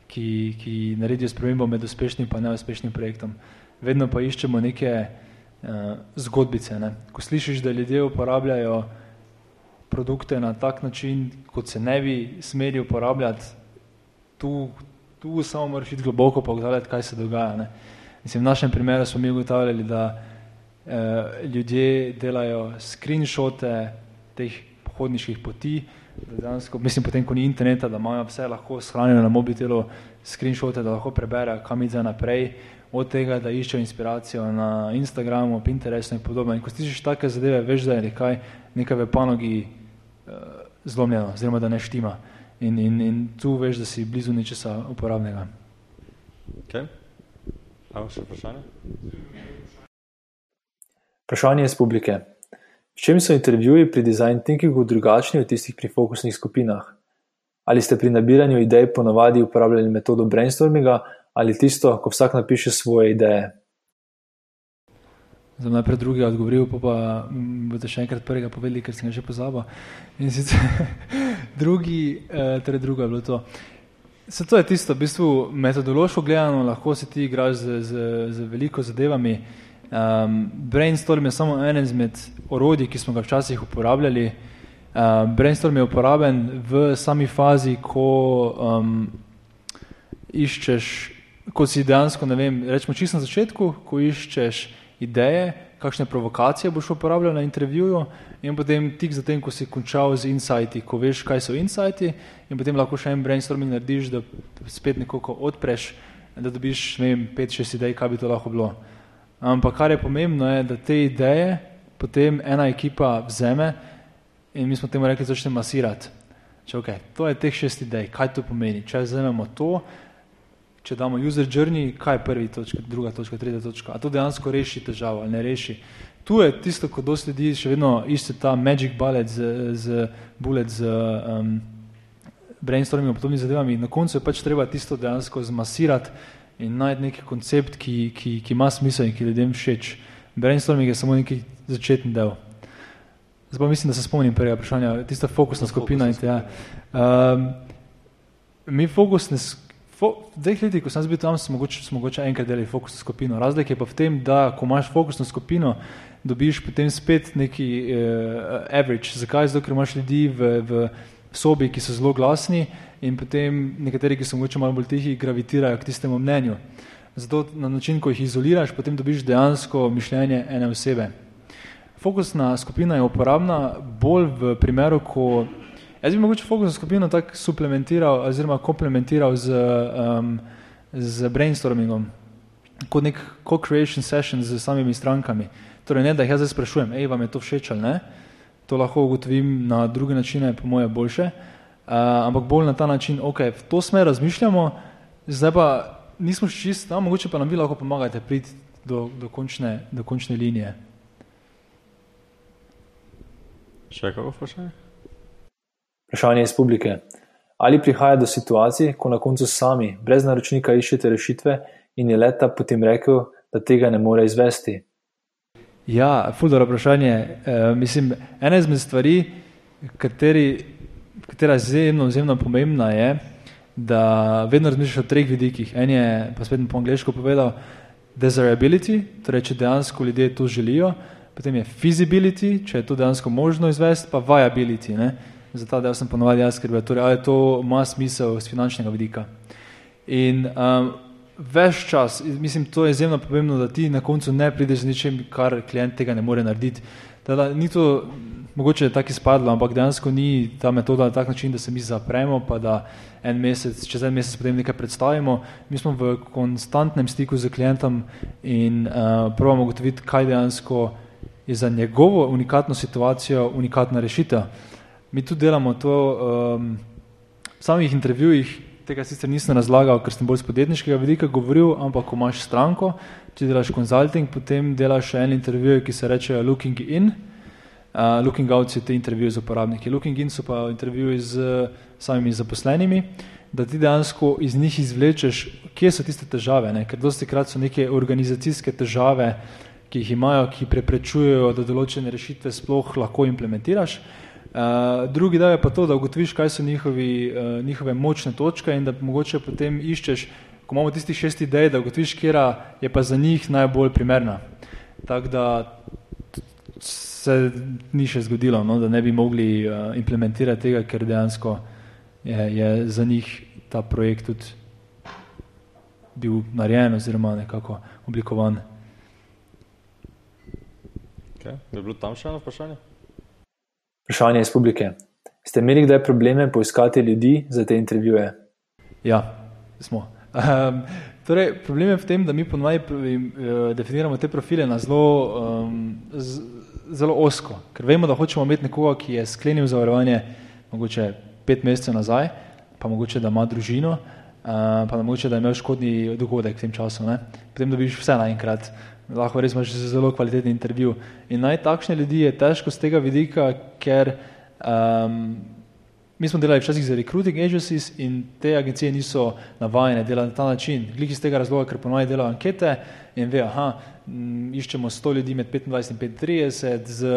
ki, ki naredijo spremembo med uspešnim pa neuspešnim projektom. Vedno pa iščemo neke uh, zgodbice. Ne? Ko slišiš, da ljudje uporabljajo produkte na tak način, kot se ne bi smeli uporabljati, tu, tu samo moraš iti globoko pogledati, kaj se dogaja. Ne. Mislim, v našem primeru smo mi ugotavljali, da eh, ljudje delajo screenshote teh pohodniških poti, da dejansko, mislim, potem, ko ni interneta, da imajo vse lahko shranjeno na mobitelu, screenshote, da lahko preberejo, kam ide naprej, od tega, da iščejo inspiracijo na Instagramu, Pinterestu in podobno. In ko slišiš take zadeve, veš, da je nekaj, nekaj v panogi zlomljeno, oziroma da ne štima. In, in, in tu veš, da si blizu nečesa uporabnega. Okay. Evo še vprašanje? Vprašanje iz publike. V čem so intervjuji pri design thinkingu drugačni od tistih pri fokusnih skupinah? Ali ste pri nabiranju idej ponovadi uporabljali metodo brainstorminga ali tisto, ko vsak napiše svoje ideje? Za najprej drugega odgovoril, pa, pa boste še enkrat prvega povedali, ker sem ga že pozabil. In sicer drugi, eh, torej druga je bilo to. Se to je tisto, v bistvu metodološko gledano, lahko se ti igraš z, z, z veliko zadevami. Um, brainstorm je samo en izmed orodij, ki smo ga včasih uporabljali. Uh, brainstorm je uporaben v sami fazi, ko um, iščeš, ko si dejansko, ne vem, rečemo čisto na začetku, ko iščeš ideje, kakšne provokacije boš uporabljal na intervjuju in potem tik zatem, ko si končal z insighti, ko veš, kaj so insighti in potem lahko še en brainstorming narediš, da spet nekoliko odpreš, da dobiš, ne vem, pet, šest idej, kaj bi to lahko bilo. Ampak kar je pomembno je, da te ideje potem ena ekipa vzeme in mi smo temu rekli, začne masirati. Če, okay, to je teh šest idej, kaj to pomeni? Če vzamemo to, če damo user journey, kaj je prvi točka, druga točka, tretja točka, a to dejansko reši težavo ali ne reši. Tu je tisto, ko dosti ljudi še vedno išče ta magic bullet z, z bullet z um, brainstorming in podobnimi zadevami. Na koncu je pač treba tisto dejansko zmasirati in najti neki koncept, ki, ki, ki ima smisel in ki ljudem všeč. Brainstorming je samo neki začetni del. Zdaj pa mislim, da se spomnim prvega vprašanja, tista fokusna skupina. Fokus in te, ja. um, mi fokusne v dveh letih, ko sem bil tam, smo mogoče, smo mogoče enkrat delali fokusno skupino. Razlik je pa v tem, da ko imaš fokusno skupino, dobiš potem spet neki uh, average. Zakaj? Zato, ker imaš ljudi v, v sobi, ki so zelo glasni in potem nekateri, ki so mogoče malo bolj tihi, gravitirajo k tistemu mnenju. Zato na način, ko jih izoliraš, potem dobiš dejansko mišljenje ene osebe. Fokusna skupina je uporabna bolj v primeru, ko Jaz bi mogoče fokusno skupino tako suplementiral oziroma komplementiral z, um, z brainstormingom, kot nek co-creation session z samimi strankami. Torej ne, da jih jaz zdaj sprašujem, ej, vam je to všeč ali ne, to lahko ugotovim na druge načine, po moje boljše, uh, ampak bolj na ta način, ok, v to smer razmišljamo, zdaj pa nismo še čist, no, mogoče pa nam vi lahko pomagate priti do, do, končne, do končne linije. Še kako vprašanje? Vprašanje iz publike. Ali prihaja do situacij, ko na koncu sami, brez naročnika, iščete rešitve in je leta potem rekel, da tega ne more izvesti? Ja, fuldo vprašanje. E, mislim, ena izmed stvari, kateri, katera je izjemno, izjemno pomembna, je, da vedno razmišljaš o treh vidikih. En je, pa spet po angliško povedal, desirability, torej če dejansko ljudje to želijo, potem je feasibility, če je to dejansko možno izvesti, pa viability. Ne? Za ta del sem ponovadi jaz skrbel, torej ali to ima smisel z finančnega vidika. In um, več čas, mislim, to je izjemno pomembno, da ti na koncu ne prideš z ničem, kar klient tega ne more narediti. Tada, ni to, mogoče tako izpadlo, ampak dejansko ni ta metoda na tak način, da se mi zapremo, pa da en mesec, čez en mesec potem nekaj predstavimo. Mi smo v konstantnem stiku z klientom in uh, probamo ugotoviti, kaj dejansko je za njegovo unikatno situacijo unikatna rešitev. Mi tudi delamo to um, v samih intervjujih, tega sicer nisem razlagal, ker sem bolj z podjetniškega vidika govoril, ampak ko imaš stranko, če delaš consulting, potem delaš še en intervju, ki se reče looking in, uh, looking out so te intervjuje z uporabniki, looking in so pa intervjuji z samimi zaposlenimi, da ti dejansko iz njih izvlečeš, kje so tiste težave, ne? ker dosti krat so neke organizacijske težave, ki jih imajo, ki preprečujejo, da določene rešitve sploh lahko implementiraš. Uh, drugi del je pa to, da ugotoviš, kaj so njihovi, uh, njihove močne točke in da mogoče potem iščeš, ko imamo tistih šest idej, da ugotoviš, kera je pa za njih najbolj primerna. Tako da se ni še zgodilo, no, da ne bi mogli uh, implementirati tega, ker dejansko je, je za njih ta projekt tudi bil narejen oziroma nekako oblikovan. Okay. Je bilo tam še eno vprašanje? Vprašanje iz publike. Ste imeli kdaj probleme poiskati ljudi za te intervjuje? Ja, smo. Um, torej, problem je v tem, da mi ponovadi uh, definiramo te profile na zelo, um, zelo osko, ker vemo, da hočemo imeti nekoga, ki je sklenil zavarovanje mogoče pet mesecev nazaj, pa mogoče, da ima družino, uh, pa da mogoče, da je imel škodni dogodek v tem času. Ne? Potem dobiš vse naenkrat, lahko res imaš zelo kvalitetni intervju. In naj takšne ljudi je težko z tega vidika, ker um, mi smo delali včasih za recruiting agencies in te agencije niso navajene delati na ta način. Glik iz tega razloga, ker ponovno delajo ankete in ve, aha, m, iščemo 100 ljudi med 25 in 35 z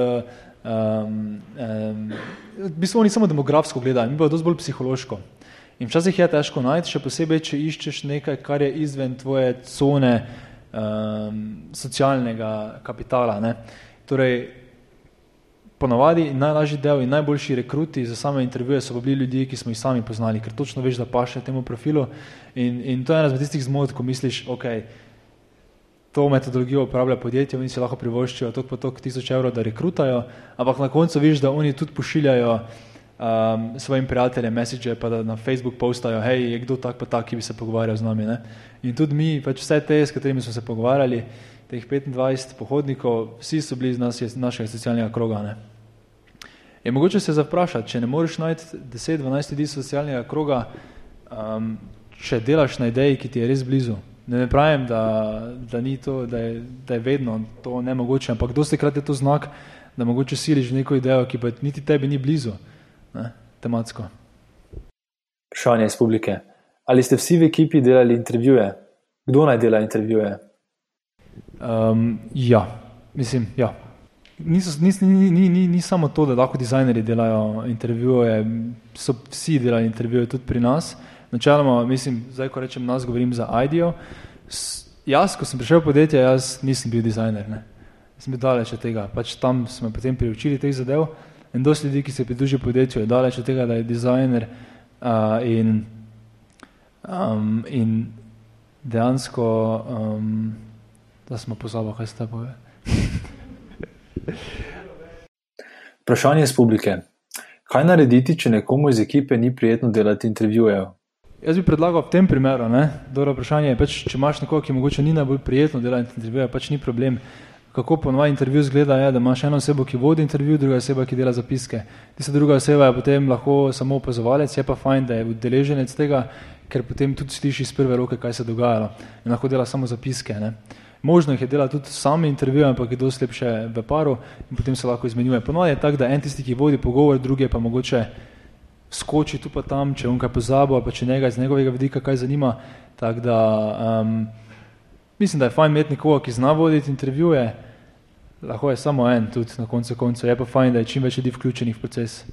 Um, um, v bistvu oni samo demografsko gledajo, mi pa dosti bolj psihološko. In včasih je težko najti, še posebej, če iščeš nekaj, kar je izven tvoje cone um, socialnega kapitala. Ne. Torej, ponavadi najlažji del in najboljši rekruti za same intervjuje so bili ljudje, ki smo jih sami poznali, ker točno veš, da paše temu profilu. In, in to je ena izmed tistih zmot, ko misliš, ok, to metodologijo uporablja podjetje, oni si lahko privoščijo tok po tok tisoč evrov, da rekrutajo, ampak na koncu vidiš, da oni tudi pošiljajo um, svojim prijateljem message, pa da na Facebook postajo, hej, je kdo tak pa tak, ki bi se pogovarjal z nami. Ne? In tudi mi, pač vse te, s katerimi smo se pogovarjali, teh 25 pohodnikov, vsi so bili iz nas, našega socialnega kroga. Ne? Je mogoče se zaprašati, če ne moreš najti 10-12 ljudi socialnega kroga, um, če delaš na ideji, ki ti je res blizu, Ne, ne pravim, da, da, ni to, da, je, da je vedno to nemogoče, ampak dosti krat je to znak, da mogoče siliš neko idejo, ki pa niti tebi ni blizu, ne, tematsko. Vprašanje iz publike. Ali ste vsi v ekipi delali intervjuje? Kdo naj dela intervjuje? Um, ja, mislim, ja. Niso, nis, ni, ni, ni, ni samo to, da lahko dizajnerji delajo intervjuje, so vsi delali intervjuje tudi pri nas. Načeloma, mislim, zdaj, ko rečem nas, govorim za IDEO. Jaz, ko sem prišel v podjetje, jaz nisem bil dizajner, ne. Sem bil daleč od tega. Pač tam smo potem priučili teh zadev in dosti ljudi, ki se pridružijo podjetju, je daleč od tega, da je dizajner uh, in, um, in dejansko, um, da smo pozabili, kaj ste pove. Vprašanje iz publike. Kaj narediti, če nekomu iz ekipe ni prijetno delati intervjujev? Jaz bi predlagal v tem primeru, ne, dobro vprašanje je, pač, če imaš nekoga, ki mogoče ni najbolj prijetno delati intervjuja, pač ni problem. Kako ponovadi intervju zgleda, je, da imaš eno osebo, ki vodi intervju, druga oseba, ki dela zapiske. Tista druga oseba je potem lahko samo opazovalec, je pa fajn, da je udeleženec tega, ker potem tudi sliši iz prve roke, kaj se je dogajalo in lahko dela samo zapiske. Ne. Možno jih je delati tudi sami intervju, ampak je dosti lepše v paru in potem se lahko izmenjuje. Ponovadi je tako, da en tisti, ki vodi pogovor, drugi pa mogoče skoči tu pa tam, če on kaj pozabo, ali pa če njega iz njegovega vidika kaj zanima. Tako da um, mislim, da je fajn imeti nekoga, ki zna voditi intervjuje, lahko je samo en tudi na koncu konca, je pa fajn, da je čim več ljudi vključenih v proces.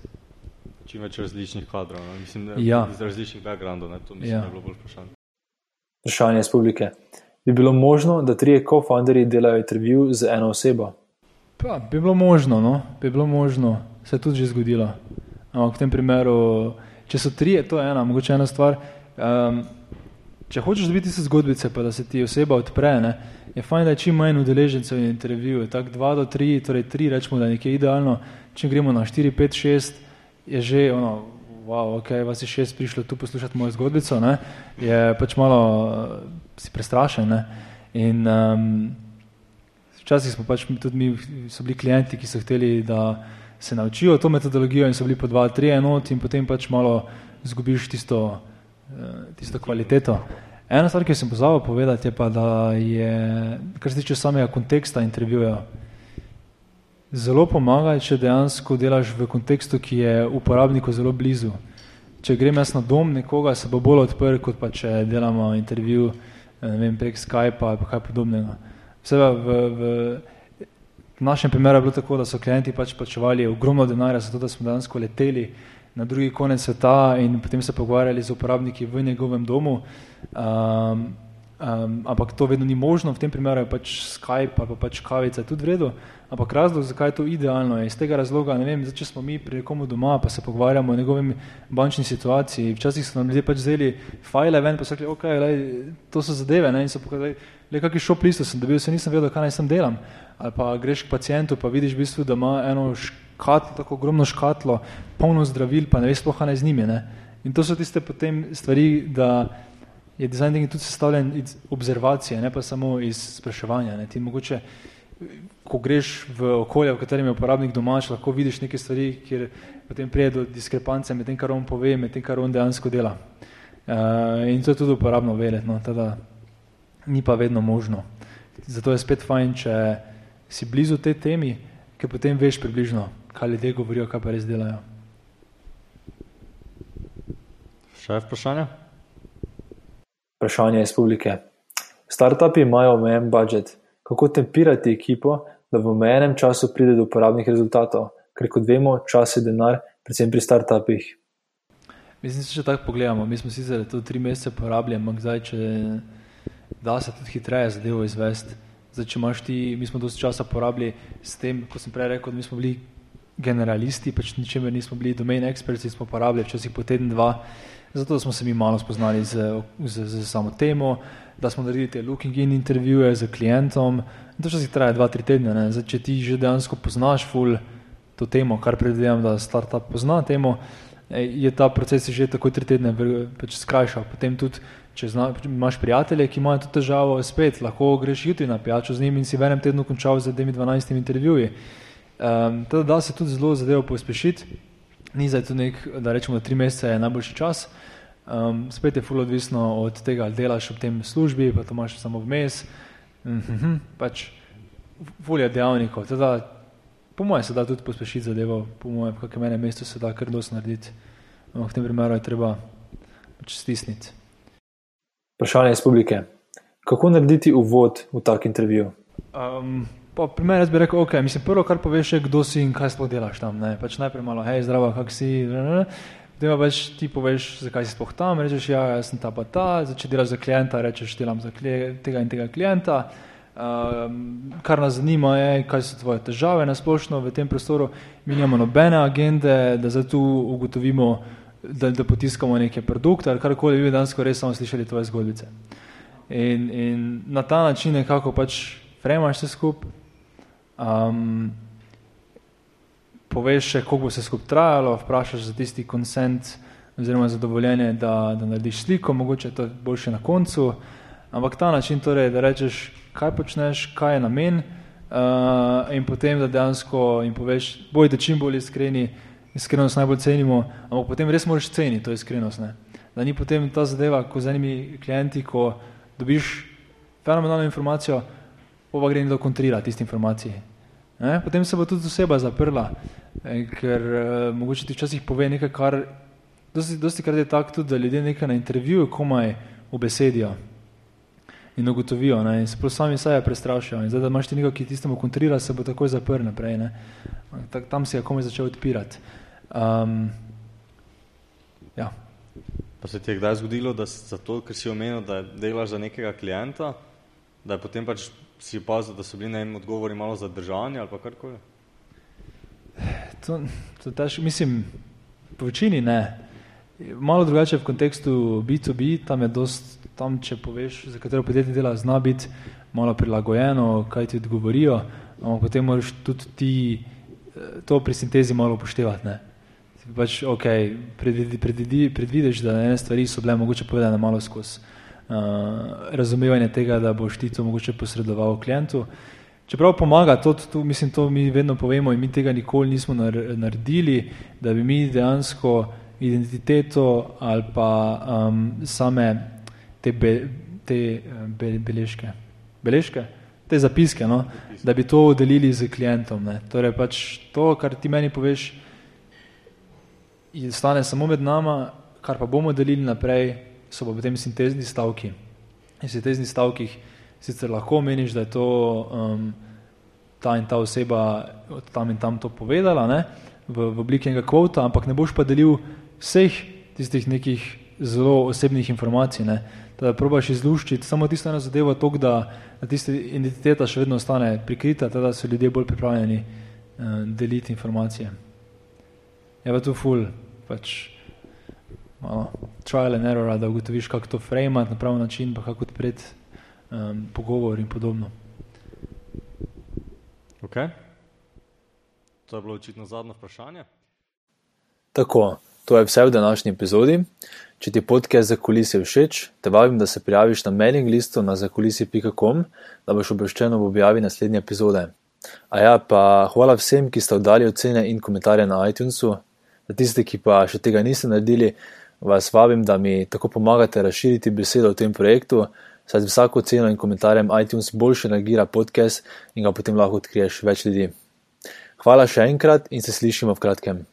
Čim več različnih kadrov, ne? mislim, da Ja. iz različnih backgroundov, ne? to mislim, Ja. da je bilo bolj vprašanje. Vprašanje iz publike. Bi bilo možno, da trije co-founderji delajo intervju z eno osebo? Pa, bi bilo možno, no? bi bilo možno, se je tudi že zgodilo. Ampak v tem primeru, če so trije, to je ena, mogoče ena stvar. Um, če hočeš dobiti se zgodbice, pa da se ti oseba odpre, ne, je fajn, da je čim manj udeležencev in intervjujev. Tako dva do tri, torej tri, rečemo, da je nekje idealno. Če gremo na štiri, pet, šest, je že ono, wow, ok, vas je šest prišlo tu poslušati mojo zgodbico, ne, je pač malo uh, si prestrašen. Ne. In um, včasih smo pač tudi mi, so bili klienti, ki so hteli, da se naučijo to metodologijo in so bili po dva, tri enoti in potem pač malo zgubiš tisto, tisto kvaliteto. Ena stvar, ki sem pozabil povedati, je pa, da je, kar se tiče samega konteksta intervjuja, zelo pomaga, če dejansko delaš v kontekstu, ki je uporabniku zelo blizu. Če grem jaz na dom nekoga, se bo bolj odprl, kot pa če delamo intervju eh, vem, prek Skypa ali kaj podobnega. Vsega v, v, našem primeru je bilo tako, da so klienti pač plačevali ogromno denarja za to, da smo dejansko leteli na drugi konec sveta in potem se pogovarjali z uporabniki v njegovem domu. Um, um, ampak to vedno ni možno, v tem primeru je pač Skype ali pa pač kavica je tudi v redu, ampak razlog, zakaj je to idealno, je iz tega razloga, ne vem, zdaj, če smo mi pri nekomu doma, pa se pogovarjamo o njegovem bančni situaciji, včasih so nam ljudje pač vzeli fajle ven, pa so rekli, ok, lej, to so zadeve, ne, in so pokazali, le kakšen šop listo sem dobil, se nisem vedel, kaj naj sem delam. Ali pa greš k pacientu, pa vidiš v bistvu, da ima eno tako ogromno škatlo, polno zdravil, pa ne veš sploh, naj z njimi, ne. In to so tiste potem stvari, da je design thinking tudi sestavljen iz observacije, ne pa samo iz spraševanja. Ne. Ti mogoče, ko greš v okolje, v katerem je uporabnik domač, lahko vidiš neke stvari, kjer potem prije do diskrepance med tem, kar on pove, med tem, kar on dejansko dela. Uh, in to je tudi uporabno vedeti, no, teda ni pa vedno možno. Zato je spet fajn, če si blizu te temi, ker potem veš približno, kaj ljudje govorijo, kaj pa res delajo. Še vprašanje? Vprašanje iz publike. Startupi imajo omejen budžet. Kako tempirati ekipo, da v omejenem času pride do uporabnih rezultatov? Ker kot vemo, čas je denar, predvsem pri startupih. Mislim, če tako pogledamo, mi smo sicer to tri mesece porabili, ampak zdaj, če da se tudi hitreje zadevo izvesti. Zdaj, če imaš ti, mi smo dosti časa porabili s tem, kot sem prej rekel, mi smo bili generalisti, pač ničemer nismo bili domain experti, smo porabili včasih po teden, dva, zato smo se mi malo spoznali z, z, z samo temo, da smo naredili te looking in intervjuje z klientom. In to včasih traja dva, tri tedne. Zdaj, če ti že dejansko poznaš full to temo, kar predvidevam, da startup pozna temo, je ta proces že tako tri tedne pač skrajšal. Potem tudi, če zna, imaš prijatelje, ki imajo to težavo, spet lahko greš jutri na pijačo z njimi in si v enem tednu končal z 12 intervjuji. Um, teda da se tudi zelo zadevo pospešiti, ni zdaj tu nek, da rečemo, da tri mesece je najboljši čas. Um, spet je fully odvisno od tega, ali delaš v tem službi, pa to imaš samo vmes. Mm -hmm, pač volja dejavnikov. Teda Po mojem se da tudi pospešiti zadevo, po mojem, v kakem enem mestu se da kar dosti narediti. No, v tem primeru je treba pač stisniti. Vprašanje iz publike. Kako narediti uvod v tak intervju? Um, po primer, jaz bi rekel, ok, mislim, prvo, kar poveš, je, kdo si in kaj sploh delaš tam. Ne? Pač najprej malo, hej, zdravo, kak si. Potem pa več ti poveš, zakaj si sploh tam, rečeš, ja, jaz sem ta pa ta, začeti delaš za klienta, rečeš, delam za tega in tega klienta. Um, kar nas zanima je, kaj so tvoje težave na splošno v tem prostoru. Mi nimamo nobene agende, da zdaj tu ugotovimo, da, da potiskamo neke produkte ali karkoli, vi danes res samo slišali tvoje zgodbice. In, in na ta način nekako pač fremaš se skup, um, poveš še, koliko bo se skup trajalo, vprašaš za tisti konsent oziroma zadovoljenje, da, da narediš sliko, mogoče je to boljše na koncu, ampak ta način torej, da rečeš, kaj počneš, kaj je namen, uh, in potem da dejansko jim poveš, bojte čim bolj iskreni, iskrenost najbolj cenimo, ampak potem res moraš ceniti to iskrenost. Ne? Da ni potem ta zadeva, ko z enimi klienti, ko dobiš fenomenalno informacijo, pa gre nekdo kontrira tiste informacije. Ne? Potem se bo tudi oseba zaprla, eh, ker uh, mogoče ti včasih pove nekaj, kar dosti, dosti krat je tako tudi, da ljudje nekaj na intervjuju komaj obesedijo in ugotovijo. Ne? In se prav sami sebe prestrašijo. In zdaj, da imaš ti nekaj, ki tistemu kontrira, se bo takoj zaprl naprej. Ne? Tam si je komaj začel odpirati. Um, ja. Pa se ti je kdaj zgodilo, da zato, ker si omenil, da delaš za nekega klienta, da je potem pač si opazil, da so bili na enem odgovori malo zadržani ali pa karkoli? To, to tež, mislim, po večini ne. Malo drugače v kontekstu B2B, tam je dost tam, če poveš, za katero podjetje dela, zna biti malo prilagojeno, kaj ti odgovorijo, ampak potem moraš tudi ti eh, to pri sintezi malo upoštevati. Ne? Pač, ok, predvidi, predvidi, predvidiš, da ene stvari so bile mogoče povedane malo skozi razumevanje tega, da boš ti to mogoče posredoval klientu. Čeprav pomaga, to, to, mislim, to mi vedno povemo in mi tega nikoli nismo naredili, da bi mi dejansko identiteto ali pa um, same te, be, te eh, be, beležke, beležke, te zapiske, no? da bi to delili z klientom. Ne? Torej pač to, kar ti meni poveš, stane samo med nama, kar pa bomo delili naprej, so pa potem sintezni stavki. In sintezni stavkih sicer lahko meniš, da je to um, ta in ta oseba od tam in tam to povedala, ne? V, v obliki enega kvota, ampak ne boš pa delil vseh tistih nekih zelo osebnih informacij. Ne? da probaš izluščiti samo tisto eno zadevo, tok, da, da tista identiteta še vedno ostane prikrita, da so ljudje bolj pripravljeni uh, deliti informacije. Je pa tu ful, pač malo trial and error, da ugotoviš, kako to frame na pravi način, pa kako odpreti um, pogovor in podobno. Ok. To je bilo očitno zadnje vprašanje. Tako, to je vse v današnji epizodi. Če ti podcast za kulise všeč, te vabim, da se prijaviš na mailing listu na zakulisi.com, da boš obveščen ob objavi naslednje epizode. A ja, pa hvala vsem, ki ste oddali ocene in komentarje na iTunesu. Za tiste, ki pa še tega niste naredili, vas vabim, da mi tako pomagate razširiti besedo o tem projektu, saj z vsako ceno in komentarjem iTunes boljše reagira podcast in ga potem lahko odkriješ več ljudi. Hvala še enkrat in se slišimo v kratkem.